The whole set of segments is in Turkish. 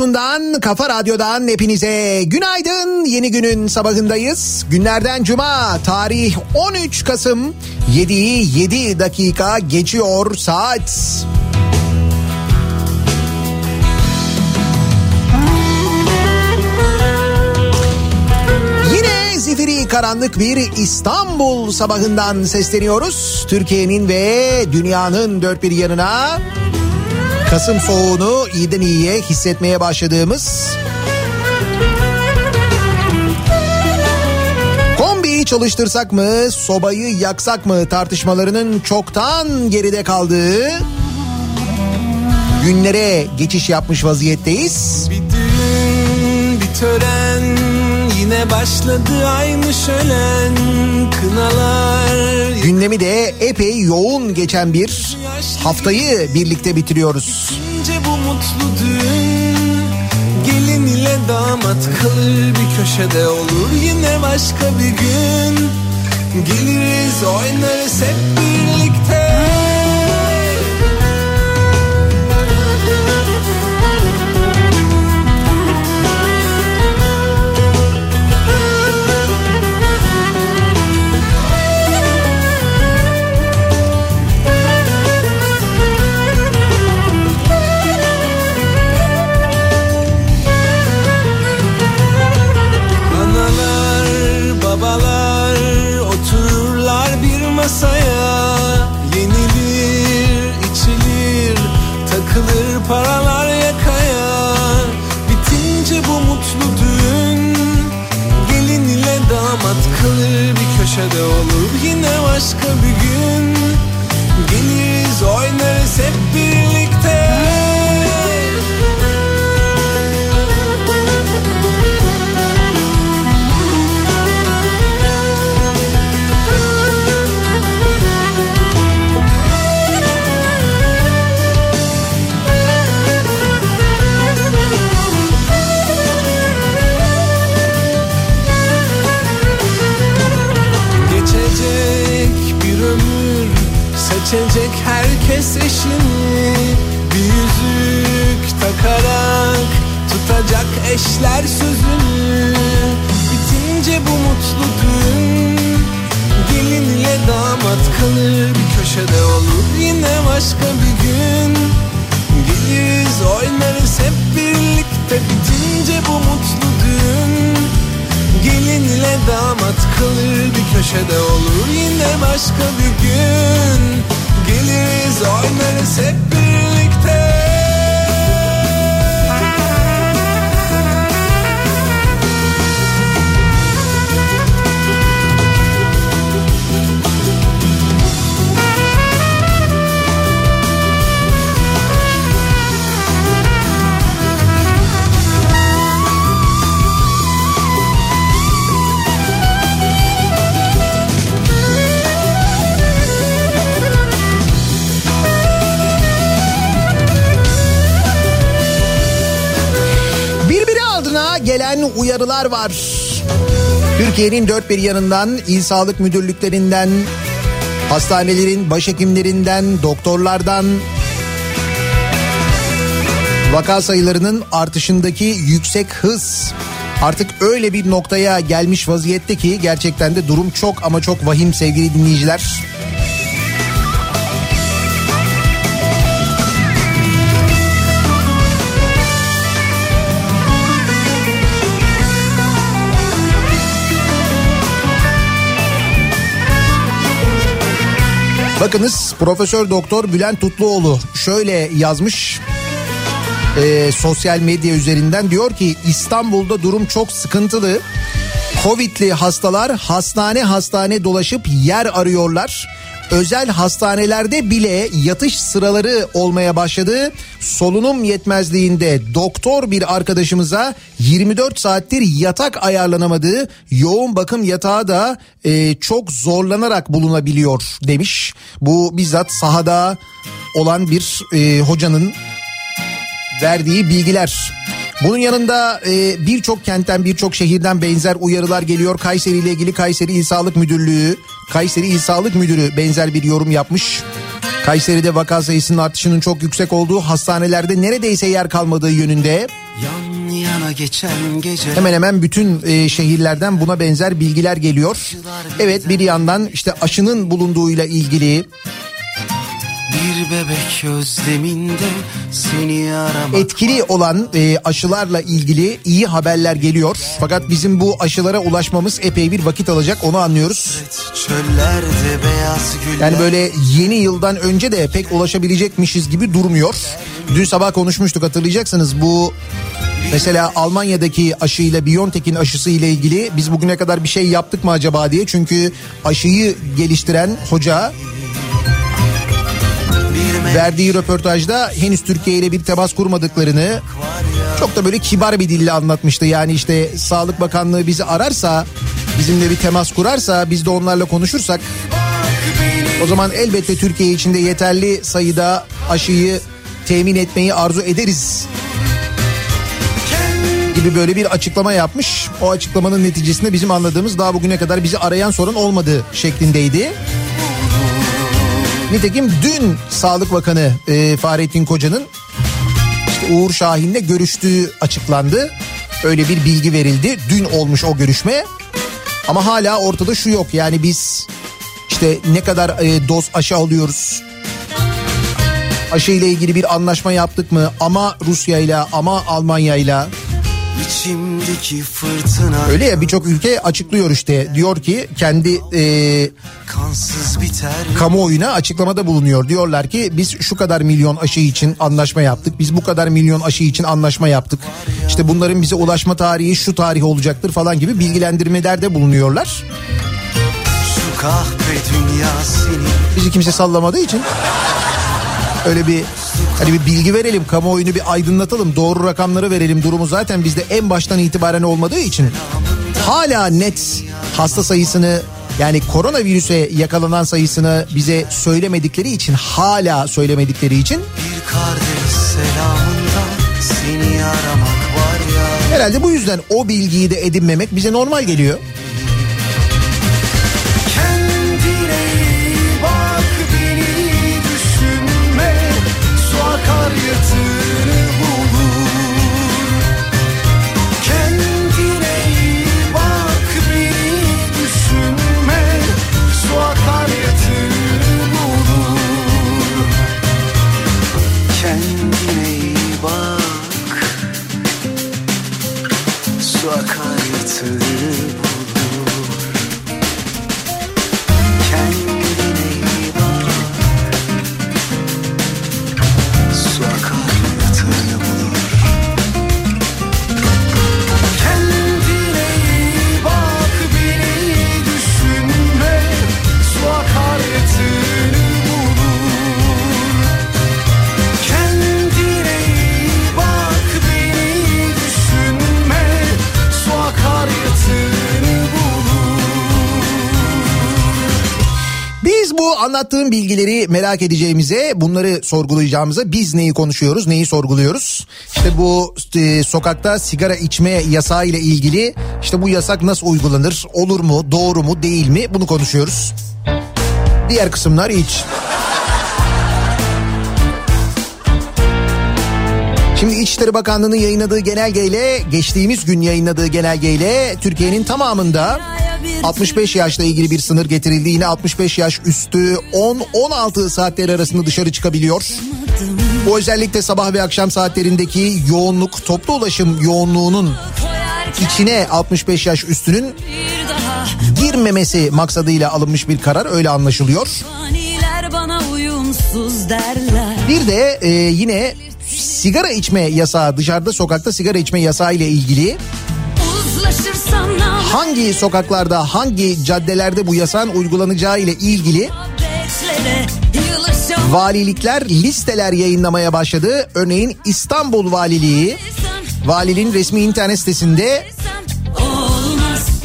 Radyosu'ndan, Kafa Radyo'dan hepinize günaydın. Yeni günün sabahındayız. Günlerden cuma, tarih 13 Kasım 7'yi 7 dakika geçiyor saat. Zifiri karanlık bir İstanbul sabahından sesleniyoruz. Türkiye'nin ve dünyanın dört bir yanına Kasım soğuğunu iyiden iyiye hissetmeye başladığımız Kombiyi çalıştırsak mı, sobayı yaksak mı tartışmalarının çoktan geride kaldığı günlere geçiş yapmış vaziyetteyiz. Bir düğün, bir tören, yine başladı aynı şölen, kınalar. Gündemi de epey yoğun geçen bir haftayı birlikte bitiriyoruz. Bu mutlu düğün, gelin ile damat kalır bir köşede olur yine başka bir gün. Geliriz oynarız hep birlikte. Türkiye'nin dört bir yanından, il sağlık müdürlüklerinden, hastanelerin başhekimlerinden, doktorlardan vaka sayılarının artışındaki yüksek hız artık öyle bir noktaya gelmiş vaziyette ki gerçekten de durum çok ama çok vahim sevgili dinleyiciler. Bakınız Profesör Doktor Bülent Tutluoğlu şöyle yazmış e, sosyal medya üzerinden diyor ki İstanbul'da durum çok sıkıntılı. Covid'li hastalar hastane hastane dolaşıp yer arıyorlar. Özel hastanelerde bile yatış sıraları olmaya başladı. Solunum yetmezliğinde doktor bir arkadaşımıza 24 saattir yatak ayarlanamadığı yoğun bakım yatağı da e, çok zorlanarak bulunabiliyor demiş. Bu bizzat sahada olan bir e, hocanın verdiği bilgiler. Bunun yanında e, birçok kentten birçok şehirden benzer uyarılar geliyor. Kayseri ile ilgili Kayseri İl Sağlık Müdürlüğü, Kayseri İl Sağlık Müdürü benzer bir yorum yapmış. Kayseri'de vaka sayısının artışının çok yüksek olduğu hastanelerde neredeyse yer kalmadığı yönünde Yan yana geçen gece hemen hemen bütün e, şehirlerden buna benzer bilgiler geliyor. Evet bir yandan işte aşının bulunduğuyla ilgili Bir bebek özleminde seni aramak etkili olan e, aşılarla ilgili iyi haberler geliyor. Fakat bizim bu aşılara ulaşmamız epey bir vakit alacak onu anlıyoruz. Yani böyle yeni yıldan önce de pek ulaşabilecekmişiz gibi durmuyor. Dün sabah konuşmuştuk hatırlayacaksınız bu mesela Almanya'daki aşıyla BioNTech'in aşısı ile ilgili biz bugüne kadar bir şey yaptık mı acaba diye. Çünkü aşıyı geliştiren hoca verdiği röportajda henüz Türkiye ile bir temas kurmadıklarını çok da böyle kibar bir dille anlatmıştı. Yani işte Sağlık Bakanlığı bizi ararsa bizimle bir temas kurarsa biz de onlarla konuşursak o zaman elbette Türkiye içinde yeterli sayıda aşıyı temin etmeyi arzu ederiz gibi böyle bir açıklama yapmış. O açıklamanın neticesinde bizim anladığımız daha bugüne kadar bizi arayan sorun olmadığı şeklindeydi. Nitekim dün Sağlık Bakanı e, Fahrettin Koca'nın işte Uğur Şahin'le görüştüğü açıklandı. Öyle bir bilgi verildi. Dün olmuş o görüşme. Ama hala ortada şu yok. Yani biz işte ne kadar e, doz aşı alıyoruz. Aşı ile ilgili bir anlaşma yaptık mı? Ama Rusya ile ama Almanya ile içimdeki fırtına öyle ya birçok ülke açıklıyor işte. Diyor ki kendi e, kansız biter kamuoyuna açıklamada bulunuyor. Diyorlar ki biz şu kadar milyon aşı için anlaşma yaptık. Biz bu kadar milyon aşı için anlaşma yaptık. İşte bunların bize ulaşma tarihi şu tarih olacaktır falan gibi bilgilendirmelerde bulunuyorlar. şu kahpe dünya seni Bizi kimse sallamadığı için öyle bir hani bir bilgi verelim, kamuoyunu bir aydınlatalım, doğru rakamları verelim. Durumu zaten bizde en baştan itibaren olmadığı için hala net hasta sayısını yani koronavirüse yakalanan sayısını bize söylemedikleri için hala söylemedikleri için herhalde bu yüzden o bilgiyi de edinmemek bize normal geliyor. Anlattığım bilgileri merak edeceğimize, bunları sorgulayacağımıza biz neyi konuşuyoruz, neyi sorguluyoruz? İşte bu e, sokakta sigara içme yasağı ile ilgili işte bu yasak nasıl uygulanır, olur mu, doğru mu, değil mi bunu konuşuyoruz. Diğer kısımlar hiç. Şimdi İçişleri Bakanlığı'nın yayınladığı genelgeyle geçtiğimiz gün yayınladığı genelgeyle Türkiye'nin tamamında 65 yaşla ilgili bir sınır getirildi. Yine 65 yaş üstü 10-16 saatler arasında dışarı çıkabiliyor. Bu özellikle sabah ve akşam saatlerindeki yoğunluk, toplu ulaşım yoğunluğunun içine 65 yaş üstünün girmemesi maksadıyla alınmış bir karar öyle anlaşılıyor. Bir de e, yine sigara içme yasağı dışarıda sokakta sigara içme yasağı ile ilgili hangi sokaklarda hangi caddelerde bu yasağın uygulanacağı ile ilgili valilikler listeler yayınlamaya başladı. Örneğin İstanbul Valiliği valiliğin resmi internet sitesinde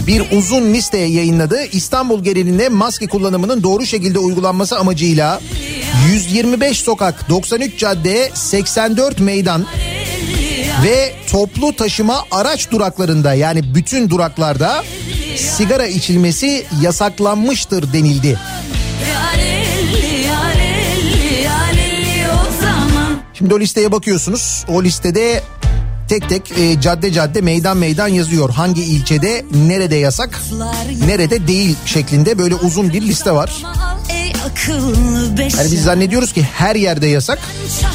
bir uzun liste yayınladı. İstanbul genelinde maske kullanımının doğru şekilde uygulanması amacıyla 125 sokak, 93 cadde, 84 meydan ve toplu taşıma araç duraklarında yani bütün duraklarda sigara içilmesi yasaklanmıştır denildi. Şimdi o listeye bakıyorsunuz. O listede tek tek e, cadde cadde meydan meydan yazıyor. Hangi ilçede nerede yasak nerede değil şeklinde böyle uzun bir liste var. Yani biz zannediyoruz ki her yerde yasak.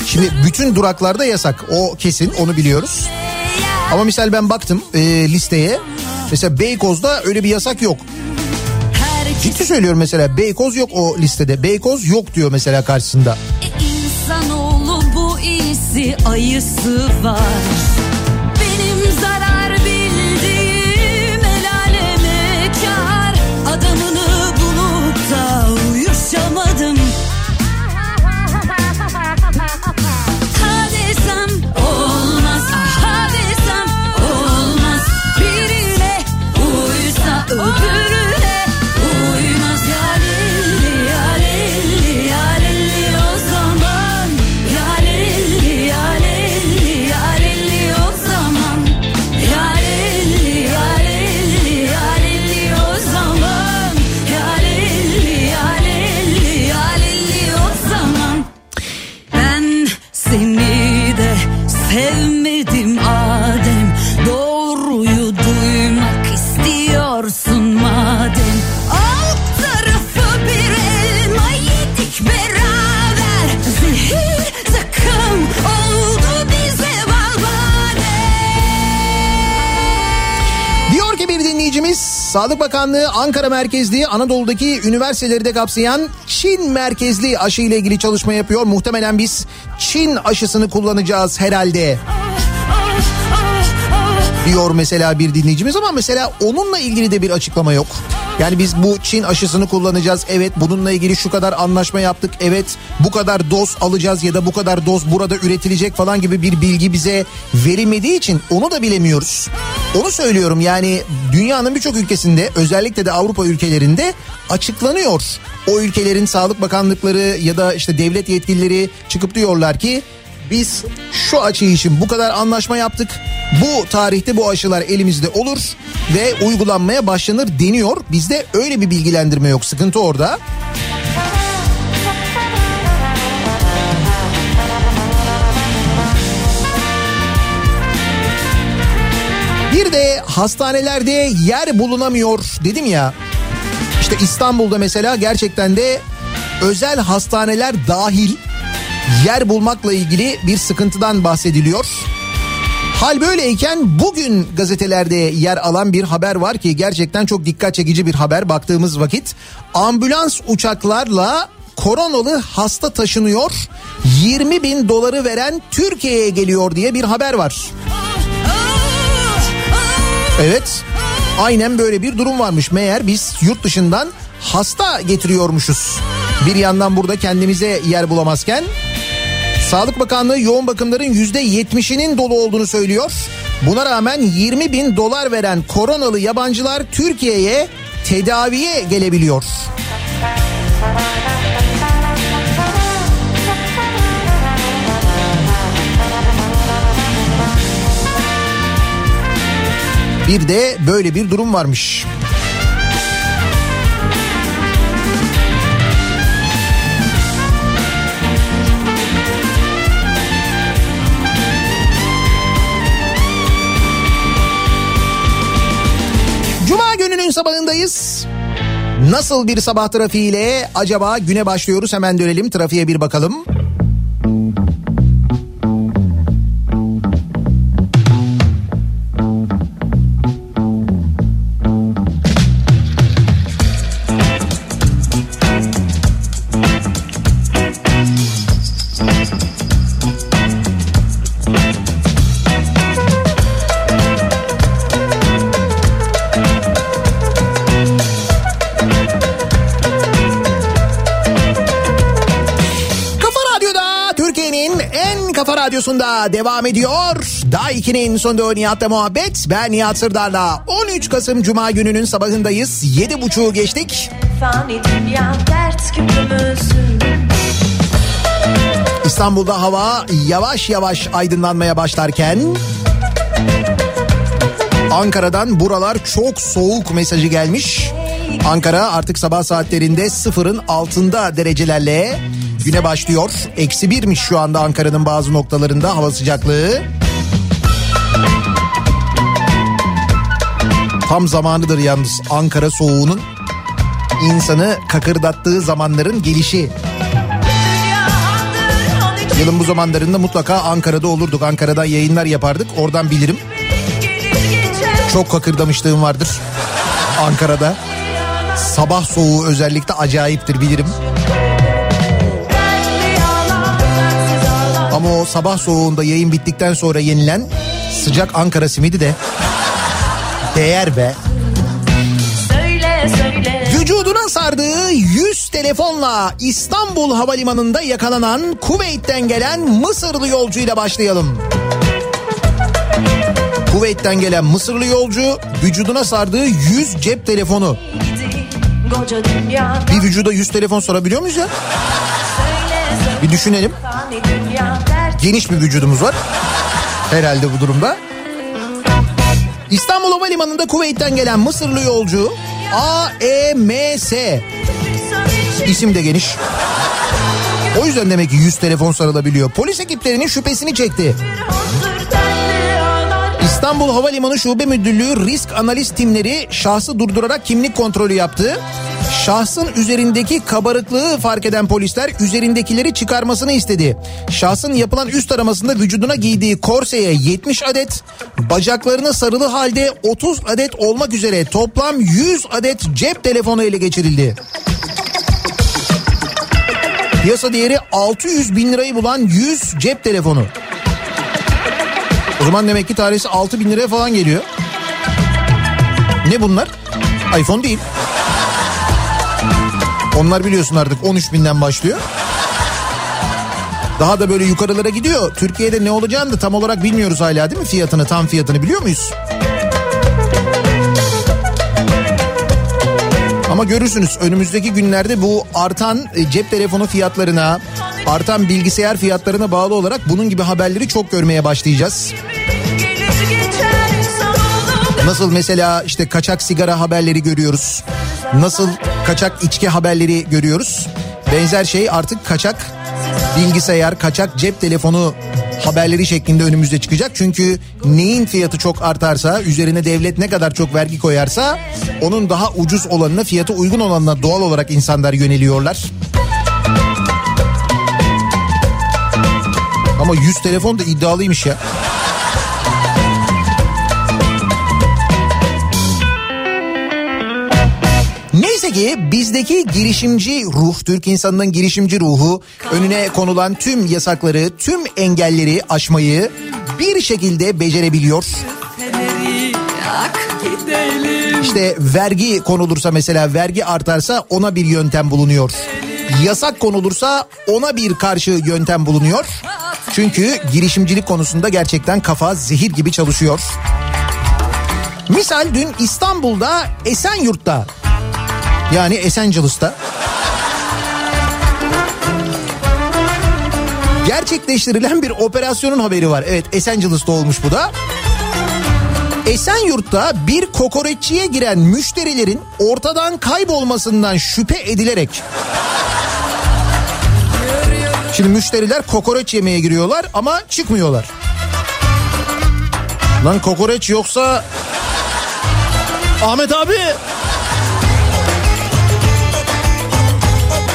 Şimdi bütün duraklarda yasak. O kesin onu biliyoruz. Ama misal ben baktım e, listeye. Mesela Beykoz'da öyle bir yasak yok. Ciddi söylüyorum mesela Beykoz yok o listede. Beykoz yok diyor mesela karşısında. insanoğlu bu iyisi ayısı var. Sağlık Bakanlığı Ankara merkezli Anadolu'daki üniversiteleri de kapsayan Çin merkezli aşı ile ilgili çalışma yapıyor. Muhtemelen biz Çin aşısını kullanacağız herhalde. diyor mesela bir dinleyicimiz ama mesela onunla ilgili de bir açıklama yok. Yani biz bu Çin aşısını kullanacağız. Evet bununla ilgili şu kadar anlaşma yaptık. Evet bu kadar doz alacağız ya da bu kadar doz burada üretilecek falan gibi bir bilgi bize verilmediği için onu da bilemiyoruz. Onu söylüyorum yani dünyanın birçok ülkesinde özellikle de Avrupa ülkelerinde açıklanıyor. O ülkelerin sağlık bakanlıkları ya da işte devlet yetkilileri çıkıp diyorlar ki biz şu açı için bu kadar anlaşma yaptık. Bu tarihte bu aşılar elimizde olur ve uygulanmaya başlanır deniyor. Bizde öyle bir bilgilendirme yok. Sıkıntı orada. Bir de hastanelerde yer bulunamıyor dedim ya. İşte İstanbul'da mesela gerçekten de özel hastaneler dahil yer bulmakla ilgili bir sıkıntıdan bahsediliyor. Hal böyleyken bugün gazetelerde yer alan bir haber var ki gerçekten çok dikkat çekici bir haber baktığımız vakit. Ambulans uçaklarla koronalı hasta taşınıyor 20 bin doları veren Türkiye'ye geliyor diye bir haber var. Evet aynen böyle bir durum varmış meğer biz yurt dışından hasta getiriyormuşuz. Bir yandan burada kendimize yer bulamazken Sağlık Bakanlığı yoğun bakımların yüzde yetmişinin dolu olduğunu söylüyor. Buna rağmen 20 bin dolar veren koronalı yabancılar Türkiye'ye tedaviye gelebiliyor. Bir de böyle bir durum varmış. Cuma gününün sabahındayız. Nasıl bir sabah trafiğiyle acaba güne başlıyoruz hemen dönelim trafiğe bir bakalım. Radyosunda devam ediyor. Daha 2'nin sonunda Nihat'la muhabbet. Ben Nihat Sırdar'la 13 Kasım Cuma gününün sabahındayız. 7.30'u geçtik. İstanbul'da hava yavaş yavaş aydınlanmaya başlarken Ankara'dan buralar çok soğuk mesajı gelmiş. Ankara artık sabah saatlerinde sıfırın altında derecelerle güne başlıyor. Eksi birmiş şu anda Ankara'nın bazı noktalarında hava sıcaklığı. Tam zamanıdır yalnız Ankara soğuğunun insanı kakırdattığı zamanların gelişi. Yılın bu zamanlarında mutlaka Ankara'da olurduk. Ankara'dan yayınlar yapardık. Oradan bilirim. Çok kakırdamışlığım vardır Ankara'da. Sabah soğuğu özellikle acayiptir bilirim. Ama o sabah soğuğunda yayın bittikten sonra yenilen sıcak Ankara simidi de değer be. Söyle söyle Vücuduna sardığı 100 telefonla İstanbul Havalimanı'nda yakalanan Kuveyt'ten gelen Mısırlı yolcuyla başlayalım. Kuveyt'ten gelen Mısırlı yolcu vücuduna sardığı 100 cep telefonu. Bir vücuda 100 telefon sarabiliyor muyuz ya? Bir düşünelim. Geniş bir vücudumuz var. Herhalde bu durumda. İstanbul Havalimanı'nda Kuveyt'ten gelen Mısırlı yolcu AEMS isim de geniş. O yüzden demek ki 100 telefon sarılabiliyor. Polis ekiplerinin şüphesini çekti. İstanbul Havalimanı Şube Müdürlüğü risk analiz timleri şahsı durdurarak kimlik kontrolü yaptı. Şahsın üzerindeki kabarıklığı fark eden polisler üzerindekileri çıkarmasını istedi. Şahsın yapılan üst aramasında vücuduna giydiği korseye 70 adet, bacaklarına sarılı halde 30 adet olmak üzere toplam 100 adet cep telefonu ele geçirildi. Piyasa değeri 600 bin lirayı bulan 100 cep telefonu. O zaman demek ki tanesi 6 bin liraya falan geliyor. Ne bunlar? iPhone değil. Onlar biliyorsun artık 13 binden başlıyor. Daha da böyle yukarılara gidiyor. Türkiye'de ne olacağını da tam olarak bilmiyoruz hala değil mi fiyatını tam fiyatını biliyor muyuz? Ama görürsünüz önümüzdeki günlerde bu artan e, cep telefonu fiyatlarına, artan bilgisayar fiyatlarına bağlı olarak bunun gibi haberleri çok görmeye başlayacağız. Nasıl mesela işte kaçak sigara haberleri görüyoruz. Nasıl kaçak içki haberleri görüyoruz. Benzer şey artık kaçak bilgisayar, kaçak cep telefonu haberleri şeklinde önümüzde çıkacak. Çünkü neyin fiyatı çok artarsa, üzerine devlet ne kadar çok vergi koyarsa onun daha ucuz olanına, fiyatı uygun olanına doğal olarak insanlar yöneliyorlar. Ama 100 telefon da iddialıymış ya. Neyse ki bizdeki girişimci ruh, Türk insanının girişimci ruhu önüne konulan tüm yasakları, tüm engelleri aşmayı bir şekilde becerebiliyor. İşte vergi konulursa mesela vergi artarsa ona bir yöntem bulunuyor. Yasak konulursa ona bir karşı yöntem bulunuyor. Çünkü girişimcilik konusunda gerçekten kafa zehir gibi çalışıyor. Misal dün İstanbul'da Esenyurt'ta yani Esencilis'ta gerçekleştirilen bir operasyonun haberi var. Evet Esencilis'te olmuş bu da. Esenyurt'ta bir kokoreççiye giren müşterilerin ortadan kaybolmasından şüphe edilerek Şimdi müşteriler kokoreç yemeye giriyorlar ama çıkmıyorlar. Lan kokoreç yoksa Ahmet abi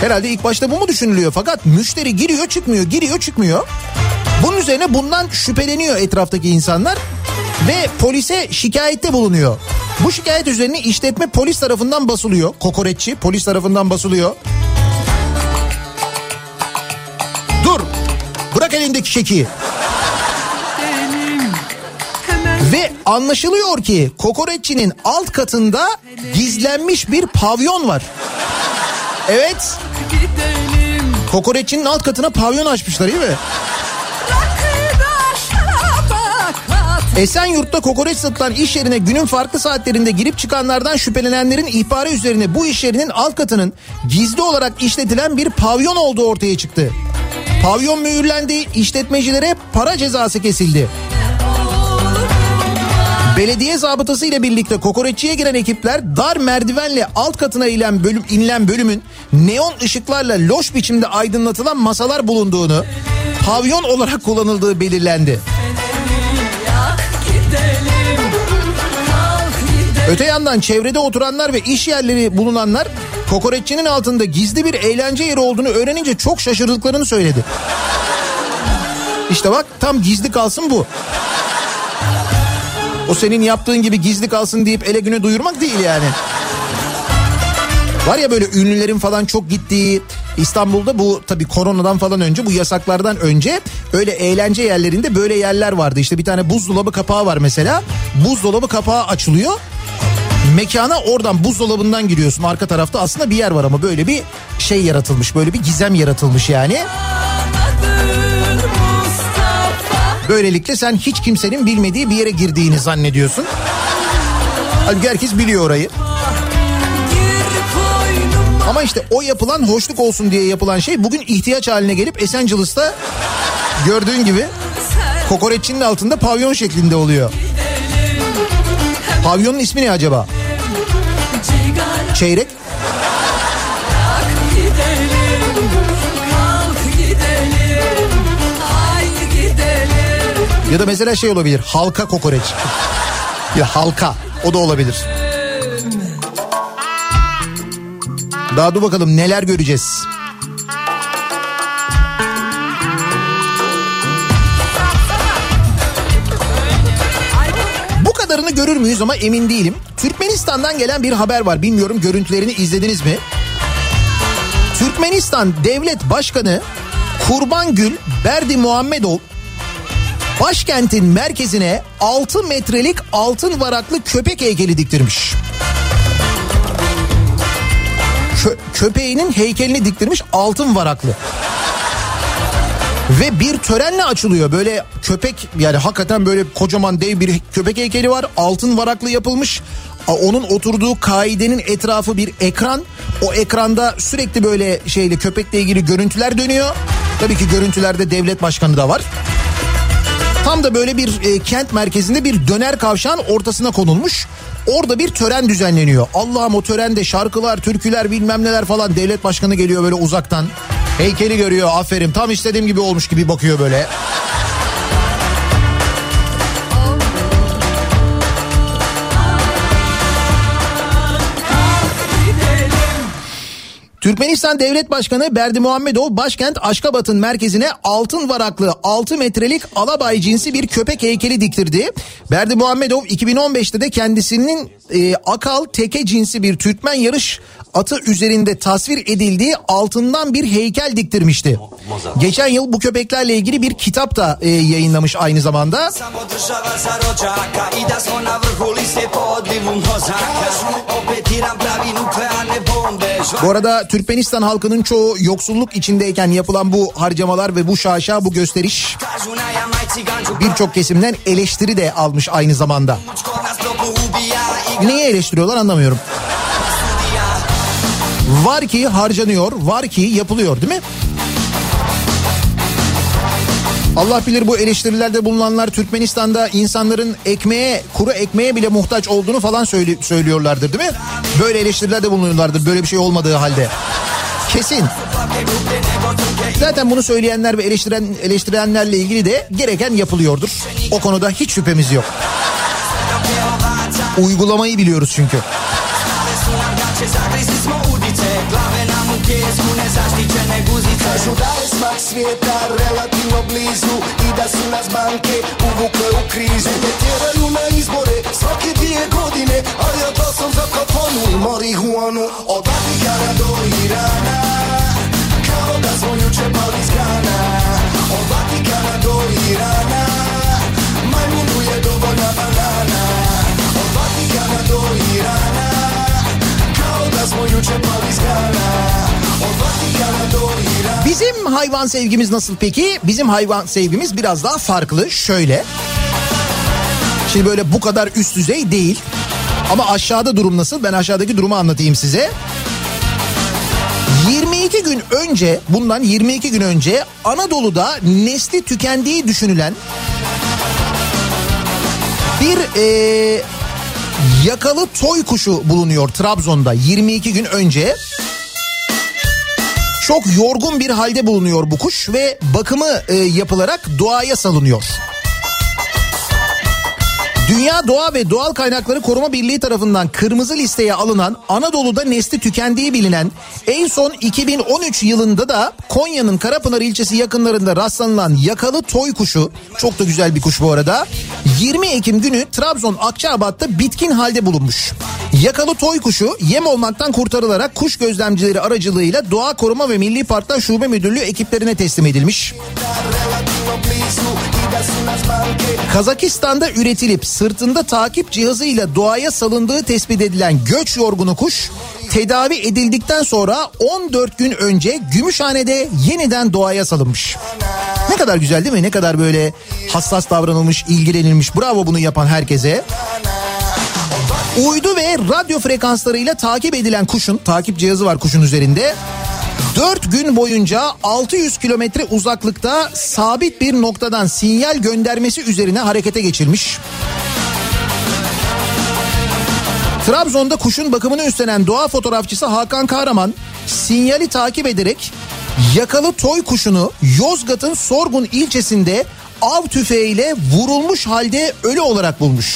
Herhalde ilk başta bu mu düşünülüyor fakat müşteri giriyor çıkmıyor giriyor çıkmıyor. Bunun üzerine bundan şüpheleniyor etraftaki insanlar ve polise şikayette bulunuyor. Bu şikayet üzerine işletme polis tarafından basılıyor. Kokoreççi polis tarafından basılıyor. Dur bırak elindeki şeki. Ve anlaşılıyor ki kokoreççinin alt katında gizlenmiş bir pavyon var. Evet. Kokoreççinin alt katına pavyon açmışlar değil mi? Esenyurt'ta kokoreç satılan iş yerine günün farklı saatlerinde girip çıkanlardan şüphelenenlerin ihbarı üzerine bu iş yerinin alt katının gizli olarak işletilen bir pavyon olduğu ortaya çıktı. Pavyon mühürlendi, işletmecilere para cezası kesildi. Belediye zabıtası ile birlikte kokoreççiye giren ekipler dar merdivenle alt katına inilen, bölüm, inilen bölümün neon ışıklarla loş biçimde aydınlatılan masalar bulunduğunu, pavyon olarak kullanıldığı belirlendi. Öte yandan çevrede oturanlar ve iş yerleri bulunanlar kokoreççinin altında gizli bir eğlence yeri olduğunu öğrenince çok şaşırdıklarını söyledi. İşte bak tam gizli kalsın bu. O senin yaptığın gibi gizli kalsın deyip ele güne duyurmak değil yani. Var ya böyle ünlülerin falan çok gittiği İstanbul'da bu tabii koronadan falan önce bu yasaklardan önce öyle eğlence yerlerinde böyle yerler vardı. İşte bir tane buzdolabı kapağı var mesela. Buzdolabı kapağı açılıyor. Mekana oradan buzdolabından giriyorsun. Arka tarafta aslında bir yer var ama böyle bir şey yaratılmış. Böyle bir gizem yaratılmış yani. Böylelikle sen hiç kimsenin bilmediği bir yere girdiğini zannediyorsun. Halbuki herkes biliyor orayı. Ama işte o yapılan hoşluk olsun diye yapılan şey bugün ihtiyaç haline gelip Esencilis'ta gördüğün gibi kokoreççinin altında pavyon şeklinde oluyor. Pavyonun ismi ne acaba? Çeyrek. Ya da mesela şey olabilir halka kokoreç. Ya halka o da olabilir. Daha dur bakalım neler göreceğiz. Bu kadarını görür müyüz ama emin değilim. Türkmenistan'dan gelen bir haber var. Bilmiyorum görüntülerini izlediniz mi? Türkmenistan Devlet Başkanı Kurbangül Berdi Muhammedov başkentin merkezine 6 metrelik altın varaklı köpek heykeli diktirmiş. Kö- köpeğinin heykelini diktirmiş altın varaklı. Ve bir törenle açılıyor. Böyle köpek yani hakikaten böyle kocaman dev bir köpek heykeli var. Altın varaklı yapılmış. Onun oturduğu kaidenin etrafı bir ekran. O ekranda sürekli böyle şeyle köpekle ilgili görüntüler dönüyor. Tabii ki görüntülerde devlet başkanı da var. Tam da böyle bir e, kent merkezinde bir döner kavşağın ortasına konulmuş. Orada bir tören düzenleniyor. Allah'ım o törende şarkılar, türküler bilmem neler falan devlet başkanı geliyor böyle uzaktan. Heykeli görüyor aferin tam istediğim gibi olmuş gibi bakıyor böyle. Türkmenistan Devlet Başkanı Berdi Muhammedov başkent Aşkabat'ın merkezine altın varaklı 6 metrelik alabay cinsi bir köpek heykeli diktirdi. Berdi Muhammedov 2015'te de kendisinin e, akal teke cinsi bir Türkmen yarış atı üzerinde tasvir edildiği altından bir heykel diktirmişti. Geçen yıl bu köpeklerle ilgili bir kitap da e, yayınlamış aynı zamanda. Bu arada Türkmenistan halkının çoğu yoksulluk içindeyken yapılan bu harcamalar ve bu şaşa bu gösteriş birçok kesimden eleştiri de almış aynı zamanda. Neyi eleştiriyorlar anlamıyorum. Var ki harcanıyor, var ki yapılıyor değil mi? Allah bilir bu eleştirilerde bulunanlar Türkmenistan'da insanların ekmeğe, kuru ekmeğe bile muhtaç olduğunu falan söyle- söylüyorlardır değil mi? Böyle eleştirilerde bulunuyorlardır böyle bir şey olmadığı halde. Kesin. Zaten bunu söyleyenler ve eleştiren, eleştirenlerle ilgili de gereken yapılıyordur. O konuda hiç şüphemiz yok. Uygulamayı biliyoruz çünkü. Je smak svijeta relativno blizu I da su nas banke uvukle u krizu. Ne tjeraju na izbore svake dvije godine A ja da sam za kafanu i marihuanu Od Vatikana do Irana Kao da smo juče pali grana. Od Vatikana do Irana Majmunu je dovoljna banana. Od Vatikana do Irana Kao da smo juče pali grana. Od Vatikana Bizim hayvan sevgimiz nasıl peki? Bizim hayvan sevgimiz biraz daha farklı. Şöyle. Şimdi böyle bu kadar üst düzey değil. Ama aşağıda durum nasıl? Ben aşağıdaki durumu anlatayım size. 22 gün önce, bundan 22 gün önce Anadolu'da nesli tükendiği düşünülen Bir e, yakalı toy kuşu bulunuyor Trabzon'da 22 gün önce. Çok yorgun bir halde bulunuyor bu kuş ve bakımı e, yapılarak doğaya salınıyor. Dünya Doğa ve Doğal Kaynakları Koruma Birliği tarafından kırmızı listeye alınan Anadolu'da nesli tükendiği bilinen en son 2013 yılında da Konya'nın Karapınar ilçesi yakınlarında rastlanılan yakalı toy kuşu çok da güzel bir kuş bu arada 20 Ekim günü Trabzon Akçabat'ta bitkin halde bulunmuş. Yakalı toy kuşu yem olmaktan kurtarılarak kuş gözlemcileri aracılığıyla Doğa Koruma ve Milli Parklar Şube Müdürlüğü ekiplerine teslim edilmiş. Kazakistan'da üretilip sırtında takip cihazıyla doğaya salındığı tespit edilen göç yorgunu kuş tedavi edildikten sonra 14 gün önce Gümüşhane'de yeniden doğaya salınmış. Ne kadar güzel değil mi? Ne kadar böyle hassas davranılmış, ilgilenilmiş. Bravo bunu yapan herkese. Uydu ve radyo frekanslarıyla takip edilen kuşun, takip cihazı var kuşun üzerinde. 4 gün boyunca 600 kilometre uzaklıkta sabit bir noktadan sinyal göndermesi üzerine harekete geçirmiş. Trabzon'da kuşun bakımını üstlenen doğa fotoğrafçısı Hakan Kahraman sinyali takip ederek yakalı toy kuşunu Yozgat'ın Sorgun ilçesinde av tüfeğiyle vurulmuş halde ölü olarak bulmuş.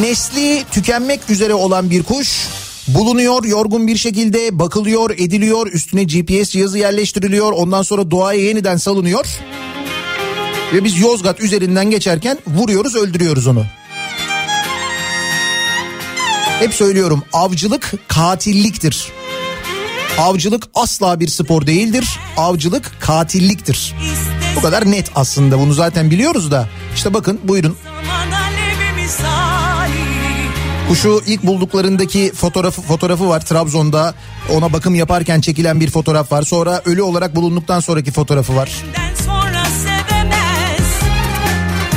Nesli tükenmek üzere olan bir kuş bulunuyor yorgun bir şekilde bakılıyor ediliyor üstüne GPS cihazı yerleştiriliyor ondan sonra doğaya yeniden salınıyor ve biz Yozgat üzerinden geçerken vuruyoruz öldürüyoruz onu. Hep söylüyorum avcılık katilliktir. Avcılık asla bir spor değildir. Avcılık katilliktir. Bu kadar net aslında bunu zaten biliyoruz da. İşte bakın buyurun Aman alevi misali Kuşu ilk bulduklarındaki fotoğrafı fotoğrafı var Trabzon'da. Ona bakım yaparken çekilen bir fotoğraf var. Sonra ölü olarak bulunduktan sonraki fotoğrafı var.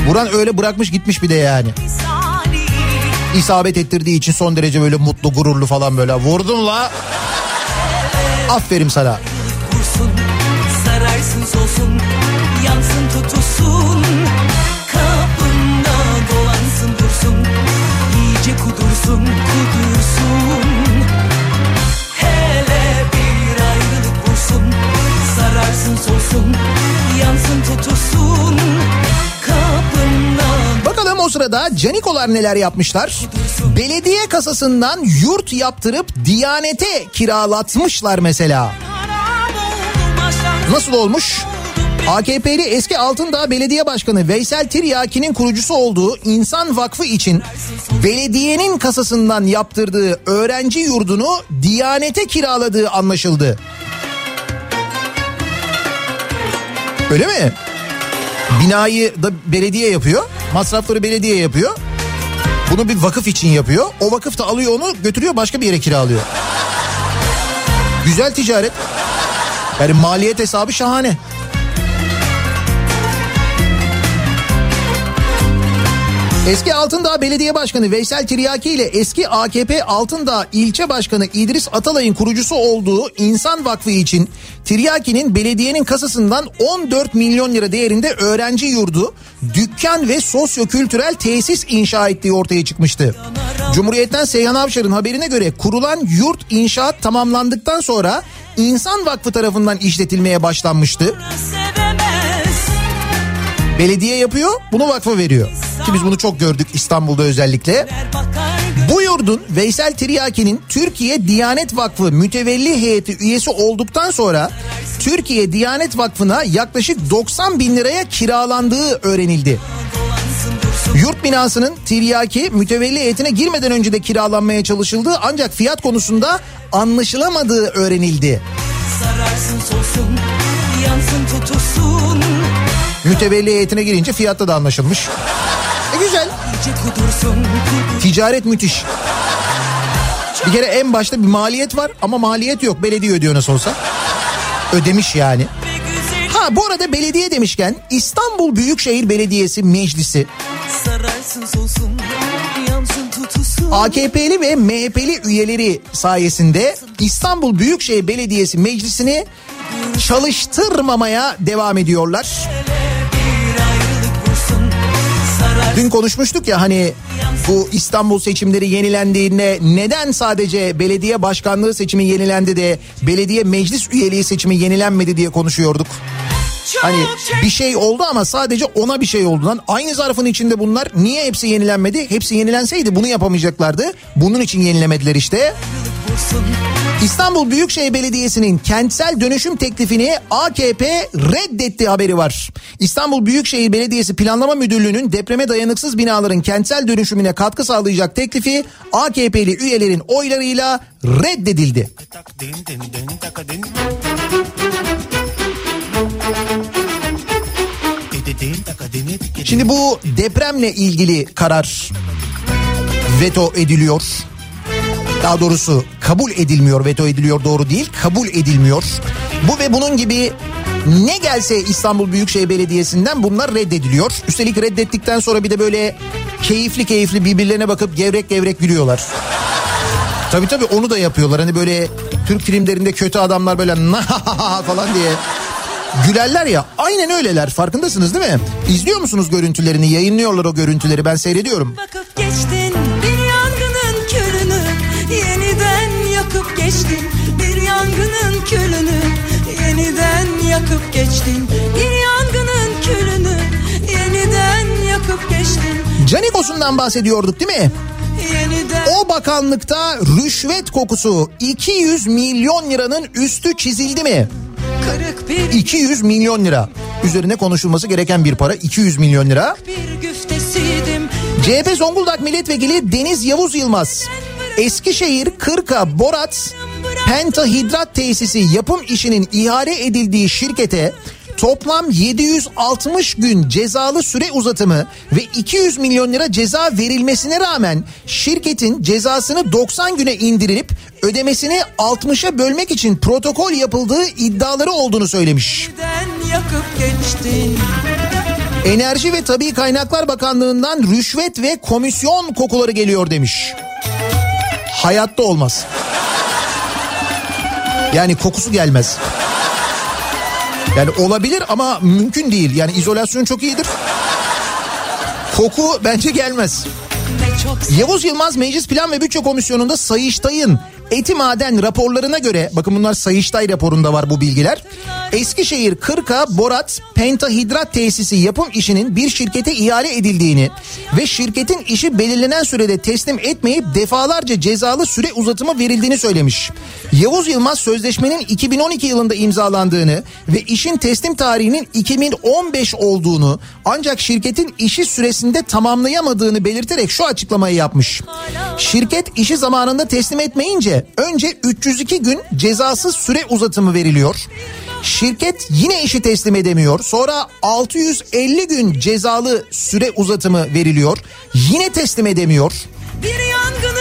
Buran öyle bırakmış gitmiş bir de yani. İsabet ettirdiği için son derece böyle mutlu gururlu falan böyle. Vurdum la. Aferin sana. Vursun sararsın solsun Yansın tutulsun Kudursun kudursun Hele bir ayrılık vursun Sararsın solsun Yansın Kapında Bakalım o sırada canikolar neler yapmışlar. Belediye kasasından yurt yaptırıp Diyanete kiralatmışlar mesela. Nasıl olmuş? AKP'li eski Altındağ Belediye Başkanı Veysel Tiryaki'nin kurucusu olduğu İnsan Vakfı için belediyenin kasasından yaptırdığı öğrenci yurdunu Diyanete kiraladığı anlaşıldı. Öyle mi? Binayı da belediye yapıyor. Masrafları belediye yapıyor. Bunu bir vakıf için yapıyor. O vakıf da alıyor onu götürüyor başka bir yere kiralıyor. Güzel ticaret. Yani maliyet hesabı şahane. Eski Altındağ Belediye Başkanı Veysel Tiryaki ile eski AKP Altındağ İlçe Başkanı İdris Atalay'ın kurucusu olduğu İnsan Vakfı için Tiryaki'nin belediyenin kasasından 14 milyon lira değerinde öğrenci yurdu, dükkan ve sosyo-kültürel tesis inşa ettiği ortaya çıkmıştı. Cumhuriyet'ten Seyhan Avşar'ın haberine göre kurulan yurt inşaat tamamlandıktan sonra İnsan Vakfı tarafından işletilmeye başlanmıştı. Belediye yapıyor, bunu vakfa veriyor. Ki biz bunu çok gördük İstanbul'da özellikle. Bu yurdun Veysel Tiryaki'nin Türkiye Diyanet Vakfı mütevelli heyeti üyesi olduktan sonra Türkiye Diyanet Vakfı'na yaklaşık 90 bin liraya kiralandığı öğrenildi. Yurt binasının Tiryaki mütevelli heyetine girmeden önce de kiralanmaya çalışıldığı ancak fiyat konusunda anlaşılamadığı öğrenildi. Sararsın solsun Yansın tutulsun Mütevelli heyetine girince fiyatta da anlaşılmış. E güzel. Ticaret müthiş. Bir kere en başta bir maliyet var ama maliyet yok. Belediye ödüyor nasıl olsa. Ödemiş yani. Ha bu arada belediye demişken İstanbul Büyükşehir Belediyesi Meclisi AKP'li ve MHP'li üyeleri sayesinde İstanbul Büyükşehir Belediyesi Meclisi'ni çalıştırmamaya devam ediyorlar. Dün konuşmuştuk ya hani bu İstanbul seçimleri yenilendiğinde neden sadece belediye başkanlığı seçimi yenilendi de belediye meclis üyeliği seçimi yenilenmedi diye konuşuyorduk. Hani bir şey oldu ama sadece ona bir şey oldu lan. Aynı zarfın içinde bunlar niye hepsi yenilenmedi? Hepsi yenilenseydi bunu yapamayacaklardı. Bunun için yenilemediler işte. İstanbul Büyükşehir Belediyesi'nin kentsel dönüşüm teklifini AKP reddetti haberi var. İstanbul Büyükşehir Belediyesi Planlama Müdürlüğü'nün depreme dayanıksız binaların kentsel dönüşümüne katkı sağlayacak teklifi AKP'li üyelerin oylarıyla reddedildi. Şimdi bu depremle ilgili karar veto ediliyor. Daha doğrusu kabul edilmiyor, veto ediliyor doğru değil, kabul edilmiyor. Bu ve bunun gibi ne gelse İstanbul Büyükşehir Belediyesi'nden bunlar reddediliyor. Üstelik reddettikten sonra bir de böyle keyifli keyifli birbirlerine bakıp gevrek gevrek gülüyorlar. Tabii tabii onu da yapıyorlar. Hani böyle Türk filmlerinde kötü adamlar böyle falan diye gülerler ya. Aynen öyleler farkındasınız değil mi? İzliyor musunuz görüntülerini? Yayınlıyorlar o görüntüleri ben seyrediyorum. Bakıp geçtin geçtin bir yangının külünü Yeniden yakıp geçtin bir yangının külünü Yeniden yakıp geçtin Canikos'undan bahsediyorduk değil mi? O bakanlıkta rüşvet kokusu 200 milyon liranın üstü çizildi mi? kırık bir 200 milyon lira. Üzerine konuşulması gereken bir para 200 milyon lira. CHP Zonguldak Milletvekili Deniz Yavuz Yılmaz Eskişehir Kırka Borat Pentahidrat tesisi yapım işinin ihale edildiği şirkete toplam 760 gün cezalı süre uzatımı ve 200 milyon lira ceza verilmesine rağmen şirketin cezasını 90 güne indirilip ödemesini 60'a bölmek için protokol yapıldığı iddiaları olduğunu söylemiş. Enerji ve Tabi Kaynaklar Bakanlığı'ndan rüşvet ve komisyon kokuları geliyor demiş. Hayatta olmaz. Yani kokusu gelmez. Yani olabilir ama mümkün değil. Yani izolasyon çok iyidir. Koku bence gelmez. Yavuz Yılmaz Meclis Plan ve Bütçe Komisyonu'nda Sayıştay'ın eti maden raporlarına göre bakın bunlar Sayıştay raporunda var bu bilgiler. Eskişehir Kırka Borat Pentahidrat tesisi yapım işinin bir şirkete ihale edildiğini ve şirketin işi belirlenen sürede teslim etmeyip defalarca cezalı süre uzatımı verildiğini söylemiş. Yavuz Yılmaz sözleşmenin 2012 yılında imzalandığını ve işin teslim tarihinin 2015 olduğunu ancak şirketin işi süresinde tamamlayamadığını belirterek şu açıklamayı yapmış. Şirket işi zamanında teslim etmeyince önce 302 gün cezasız süre uzatımı veriliyor. Şirket yine işi teslim edemiyor. Sonra 650 gün cezalı süre uzatımı veriliyor. Yine teslim edemiyor.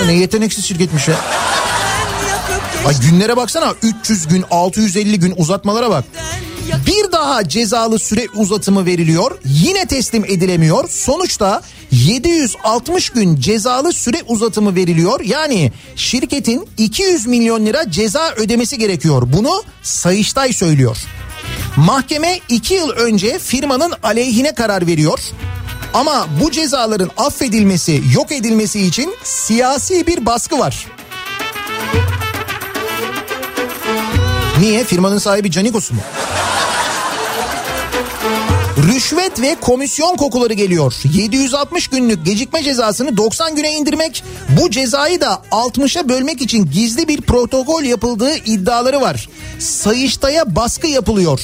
Ne yeteneksiz şirketmiş ya. Ay günlere baksana 300 gün 650 gün uzatmalara bak. Bir daha cezalı süre uzatımı veriliyor. Yine teslim edilemiyor. Sonuçta 760 gün cezalı süre uzatımı veriliyor. Yani şirketin 200 milyon lira ceza ödemesi gerekiyor. Bunu Sayıştay söylüyor. Mahkeme 2 yıl önce firmanın aleyhine karar veriyor. Ama bu cezaların affedilmesi, yok edilmesi için siyasi bir baskı var. Niye? Firmanın sahibi Canikos mu? Rüşvet ve komisyon kokuları geliyor. 760 günlük gecikme cezasını 90 güne indirmek, bu cezayı da 60'a bölmek için gizli bir protokol yapıldığı iddiaları var. Sayıştay'a baskı yapılıyor.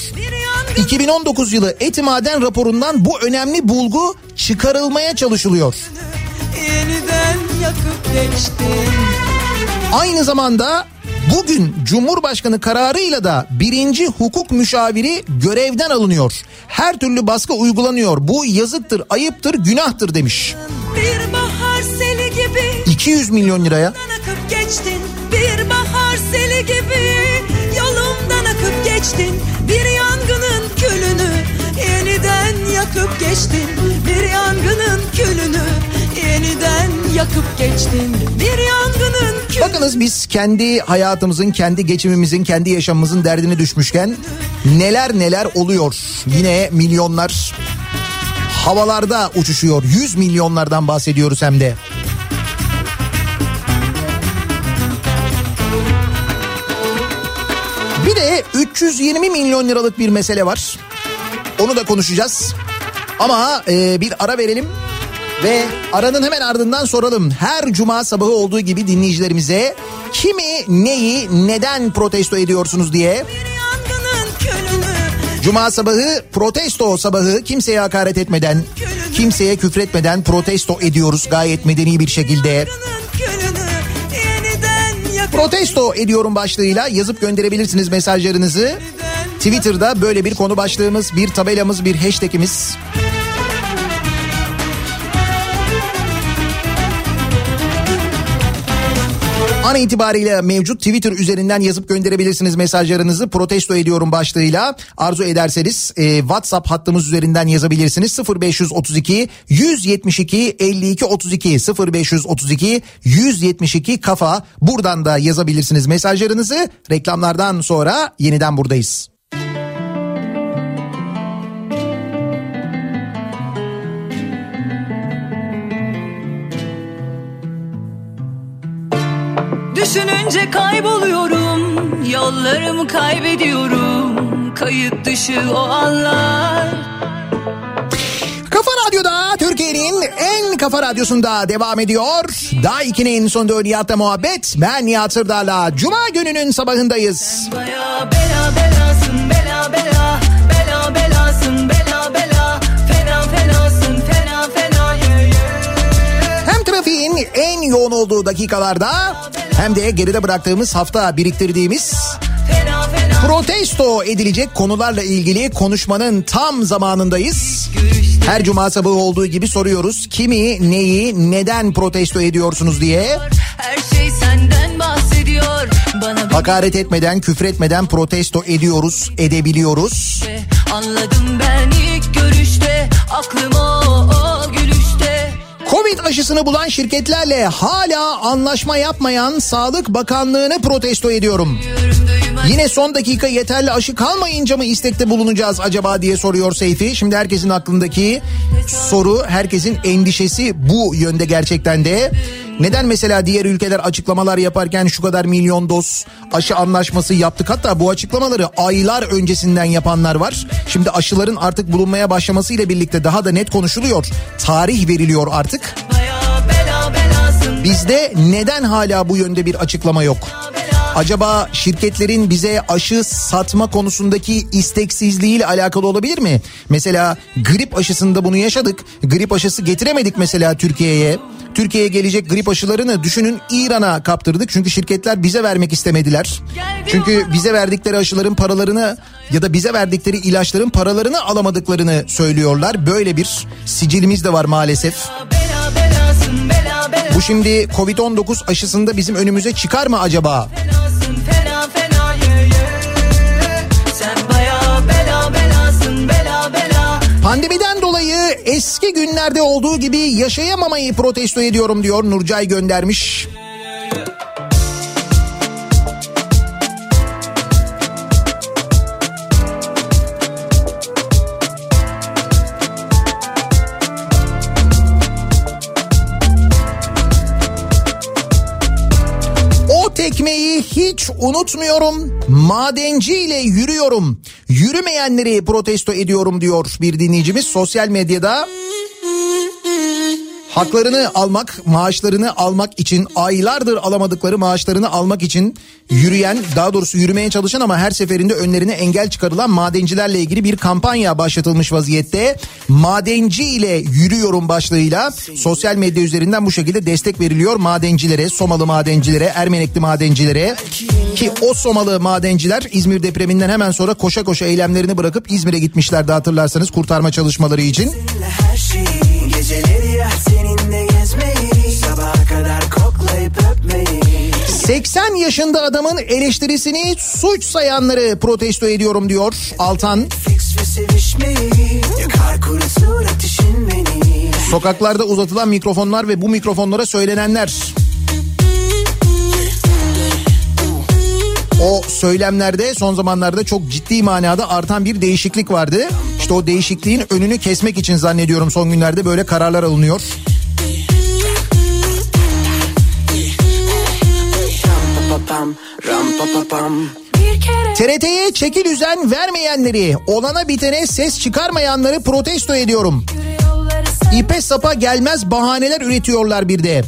2019 yılı Etimaden raporundan bu önemli bulgu çıkarılmaya çalışılıyor. yeniden yakıp geçtin Aynı zamanda bugün Cumhurbaşkanı kararıyla da birinci hukuk müşaviri görevden alınıyor. Her türlü baskı uygulanıyor. Bu yazıktır, ayıptır, günahtır demiş. bir bahar seli gibi 200 milyon liraya. akıp geçtin bir bahar seli gibi yolumdan akıp geçtin bir yangının külünü yeniden yakıp geçtin yakıp geçtin bir yangının külünü Bakınız biz kendi hayatımızın, kendi geçimimizin, kendi yaşamımızın derdine düşmüşken neler neler oluyor. Yine milyonlar havalarda uçuşuyor. 100 milyonlardan bahsediyoruz hem de. Bir de 320 milyon liralık bir mesele var. Onu da konuşacağız. Ama e, bir ara verelim ve aranın hemen ardından soralım. Her cuma sabahı olduğu gibi dinleyicilerimize kimi, neyi, neden protesto ediyorsunuz diye. Cuma sabahı protesto sabahı kimseye hakaret etmeden, kimseye küfretmeden protesto ediyoruz gayet medeni bir şekilde. Protesto ediyorum başlığıyla yazıp gönderebilirsiniz mesajlarınızı. Twitter'da böyle bir konu başlığımız, bir tabelamız, bir hashtagimiz. An itibariyle mevcut Twitter üzerinden yazıp gönderebilirsiniz mesajlarınızı protesto ediyorum başlığıyla. Arzu ederseniz e, WhatsApp hattımız üzerinden yazabilirsiniz. 0532 172 52 32 0532 172 kafa buradan da yazabilirsiniz mesajlarınızı. Reklamlardan sonra yeniden buradayız. Düşününce kayboluyorum Yollarımı kaybediyorum Kayıt dışı o anlar Kafa Radyo'da Türkiye'nin en kafa radyosunda devam ediyor. Daha 2'nin sonunda Nihat'la muhabbet. Ben Nihat Sırdar'la Cuma gününün sabahındayız. Baya bela belasın bela bela Bela belasın bela bela Trafiğin en yoğun olduğu dakikalarda hem de geride bıraktığımız hafta biriktirdiğimiz protesto edilecek konularla ilgili konuşmanın tam zamanındayız. Her cuma sabahı olduğu gibi soruyoruz. Kimi, neyi, neden protesto ediyorsunuz diye. Her şey senden bahsediyor Bana Hakaret etmeden, küfretmeden protesto ediyoruz, edebiliyoruz. de Anladım ben ilk görüşte Aklım o, o gülüşte Aşısını bulan şirketlerle hala anlaşma yapmayan Sağlık Bakanlığı'nı protesto ediyorum. Yine son dakika yeterli aşı kalmayınca mı istekte bulunacağız acaba diye soruyor Seyfi. Şimdi herkesin aklındaki soru, herkesin endişesi bu yönde gerçekten de. Neden mesela diğer ülkeler açıklamalar yaparken şu kadar milyon doz aşı anlaşması yaptık hatta bu açıklamaları aylar öncesinden yapanlar var. Şimdi aşıların artık bulunmaya başlamasıyla birlikte daha da net konuşuluyor. Tarih veriliyor artık. Bizde neden hala bu yönde bir açıklama yok? Acaba şirketlerin bize aşı satma konusundaki isteksizliğiyle alakalı olabilir mi? Mesela grip aşısında bunu yaşadık. Grip aşısı getiremedik mesela Türkiye'ye. Türkiye'ye gelecek grip aşılarını düşünün İran'a kaptırdık. Çünkü şirketler bize vermek istemediler. Çünkü bize verdikleri aşıların paralarını ya da bize verdikleri ilaçların paralarını alamadıklarını söylüyorlar. Böyle bir sicilimiz de var maalesef. Bu şimdi Covid-19 aşısında bizim önümüze çıkar mı acaba? Fenasın fena Pandemiden dolayı eski günlerde olduğu gibi yaşayamamayı protesto ediyorum diyor Nurcay göndermiş. Hiç unutmuyorum. Madenciyle yürüyorum. Yürümeyenleri protesto ediyorum diyor bir dinleyicimiz sosyal medyada. Haklarını almak, maaşlarını almak için aylardır alamadıkları maaşlarını almak için yürüyen, daha doğrusu yürümeye çalışan ama her seferinde önlerine engel çıkarılan madencilerle ilgili bir kampanya başlatılmış vaziyette. Madenci ile yürüyorum başlığıyla sosyal medya üzerinden bu şekilde destek veriliyor madencilere, Somalı madencilere, Ermenekli madencilere ki o Somalı madenciler İzmir depreminden hemen sonra koşa koşa eylemlerini bırakıp İzmir'e gitmişlerdi hatırlarsanız kurtarma çalışmaları için. her şeyi Geceleri yer 80 yaşında adamın eleştirisini suç sayanları protesto ediyorum diyor Altan. Sokaklarda uzatılan mikrofonlar ve bu mikrofonlara söylenenler. O söylemlerde son zamanlarda çok ciddi manada artan bir değişiklik vardı. İşte o değişikliğin önünü kesmek için zannediyorum son günlerde böyle kararlar alınıyor. Bir kere TRT'ye çeki düzen vermeyenleri, olana bitene ses çıkarmayanları protesto ediyorum. İpe sapa gelmez bahaneler üretiyorlar bir de.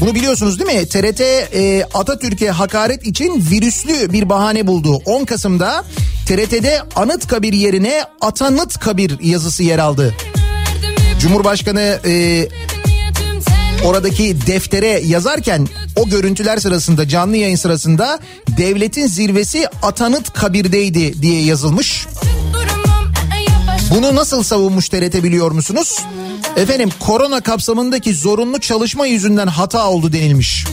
Bunu biliyorsunuz değil mi? TRT e, Atatürk'e hakaret için virüslü bir bahane buldu. 10 Kasım'da TRT'de Anıtkabir yerine Atanıtkabir yazısı yer aldı. Cumhurbaşkanı e, oradaki deftere yazarken o görüntüler sırasında canlı yayın sırasında devletin zirvesi Atanıt Kabir'deydi diye yazılmış. Bunu nasıl savunmuş TRT biliyor musunuz? Efendim korona kapsamındaki zorunlu çalışma yüzünden hata oldu denilmiş.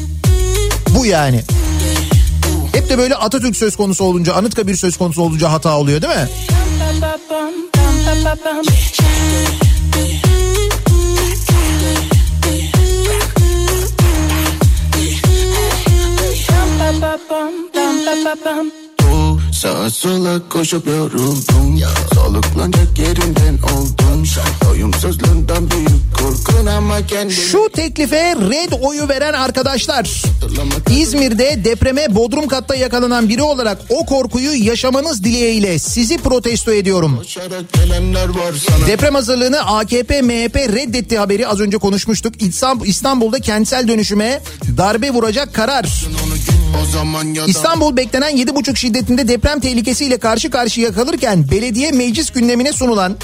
Bu yani. Hep de böyle Atatürk söz konusu olunca, Anıtkabir söz konusu olunca hata oluyor değil mi? Pam, pam, pam, pam, pam, Sağa sola koşup yoruldum Soluklanacak yerinden oldum Doyumsuzluğundan büyük korkun ama kendini Şu teklife red oyu veren arkadaşlar. İzmir'de depreme bodrum katta yakalanan biri olarak o korkuyu yaşamanız dileğiyle sizi protesto ediyorum. Deprem hazırlığını AKP MHP reddetti haberi az önce konuşmuştuk. İstanbul, İstanbul'da kentsel dönüşüme darbe vuracak karar. İstanbul beklenen 7,5 şiddetinde deprem tehlikesiyle karşı karşıya kalırken belediye meclis gündemine sunulan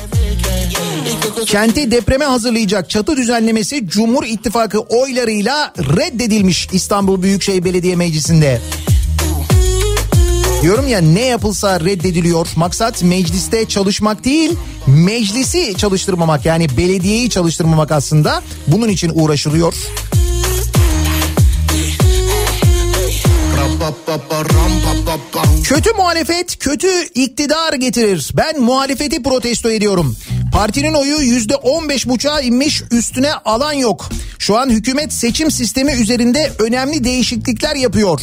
kenti depreme hazırlayacak çatı düzenlemesi Cumhur İttifakı oylarıyla reddedilmiş İstanbul Büyükşehir Belediye Meclisi'nde. Diyorum ya ne yapılsa reddediliyor. Maksat mecliste çalışmak değil, meclisi çalıştırmamak yani belediyeyi çalıştırmamak aslında. Bunun için uğraşılıyor. Ra pa Kötü muhalefet kötü iktidar getirir. Ben muhalefeti protesto ediyorum. Partinin oyu yüzde on beş buçuğa inmiş üstüne alan yok. Şu an hükümet seçim sistemi üzerinde önemli değişiklikler yapıyor.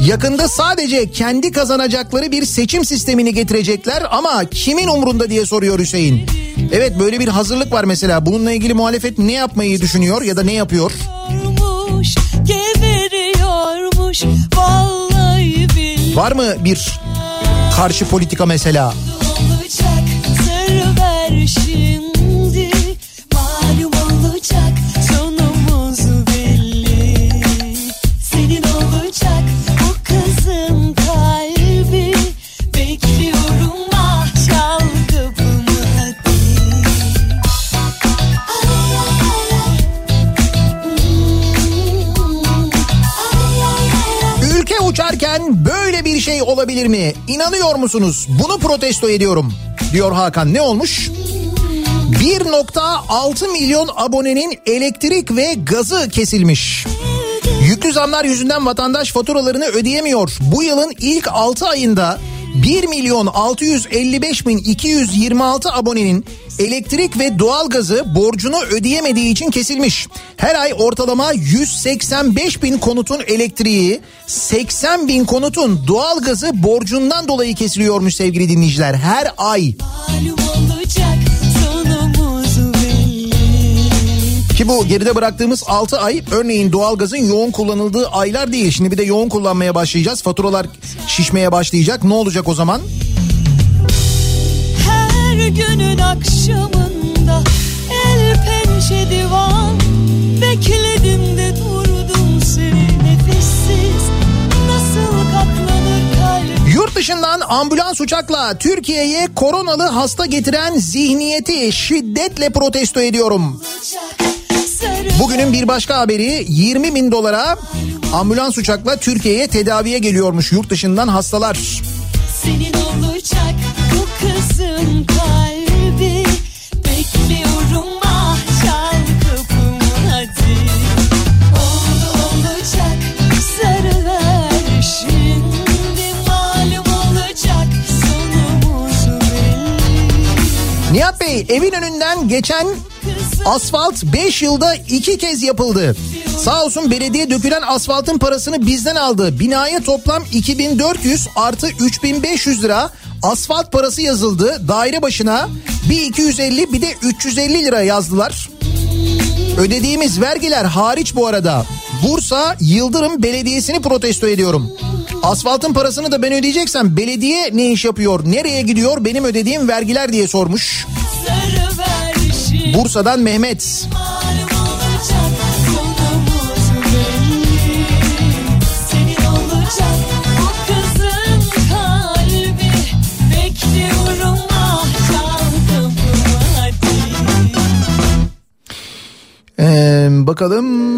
Yakında sadece kendi kazanacakları bir seçim sistemini getirecekler ama kimin umrunda diye soruyor Hüseyin. Evet böyle bir hazırlık var mesela. Bununla ilgili muhalefet ne yapmayı düşünüyor ya da ne yapıyor? Yormuş, geberiyormuş vallahi Var mı bir karşı politika mesela? Şey olabilir mi? İnanıyor musunuz? Bunu protesto ediyorum. Diyor Hakan. Ne olmuş? 1.6 milyon abonenin elektrik ve gazı kesilmiş. Yüklü zamlar yüzünden vatandaş faturalarını ödeyemiyor. Bu yılın ilk 6 ayında 1 milyon 655 bin 226 abonenin elektrik ve doğalgazı borcunu ödeyemediği için kesilmiş. Her ay ortalama 185 bin konutun elektriği, 80 bin konutun doğalgazı borcundan dolayı kesiliyormuş sevgili dinleyiciler. Her ay. Malum olacak Ki bu geride bıraktığımız 6 ay örneğin doğalgazın yoğun kullanıldığı aylar değil. Şimdi bir de yoğun kullanmaya başlayacağız. Faturalar şişmeye başlayacak. Ne olacak o zaman? Her günün akşamında el pençe divan Bekledim de durdum seni nefessiz Nasıl katlanır Yurt dışından ambulans uçakla Türkiye'ye koronalı hasta getiren zihniyeti şiddetle protesto ediyorum. sarı Bugünün bir başka haberi 20 bin dolara ambulans uçakla Türkiye'ye tedaviye geliyormuş yurt dışından hastalar. Senin olacak bu kızın kalbi. Bekliyorum ah kapımı hadi Oldu olacak sarıver şimdi Malum olacak sonumuz belli. Nihat Bey evin önünden geçen asfalt 5 yılda 2 kez yapıldı. Sağ olsun belediye dökülen asfaltın parasını bizden aldı. Binaya toplam 2400 artı 3500 lira asfalt parası yazıldı. Daire başına bir 250 bir de 350 lira yazdılar. Ödediğimiz vergiler hariç bu arada. Bursa Yıldırım Belediyesi'ni protesto ediyorum. Asfaltın parasını da ben ödeyeceksem belediye ne iş yapıyor, nereye gidiyor benim ödediğim vergiler diye sormuş. Kaldım hadi Ee, bakalım.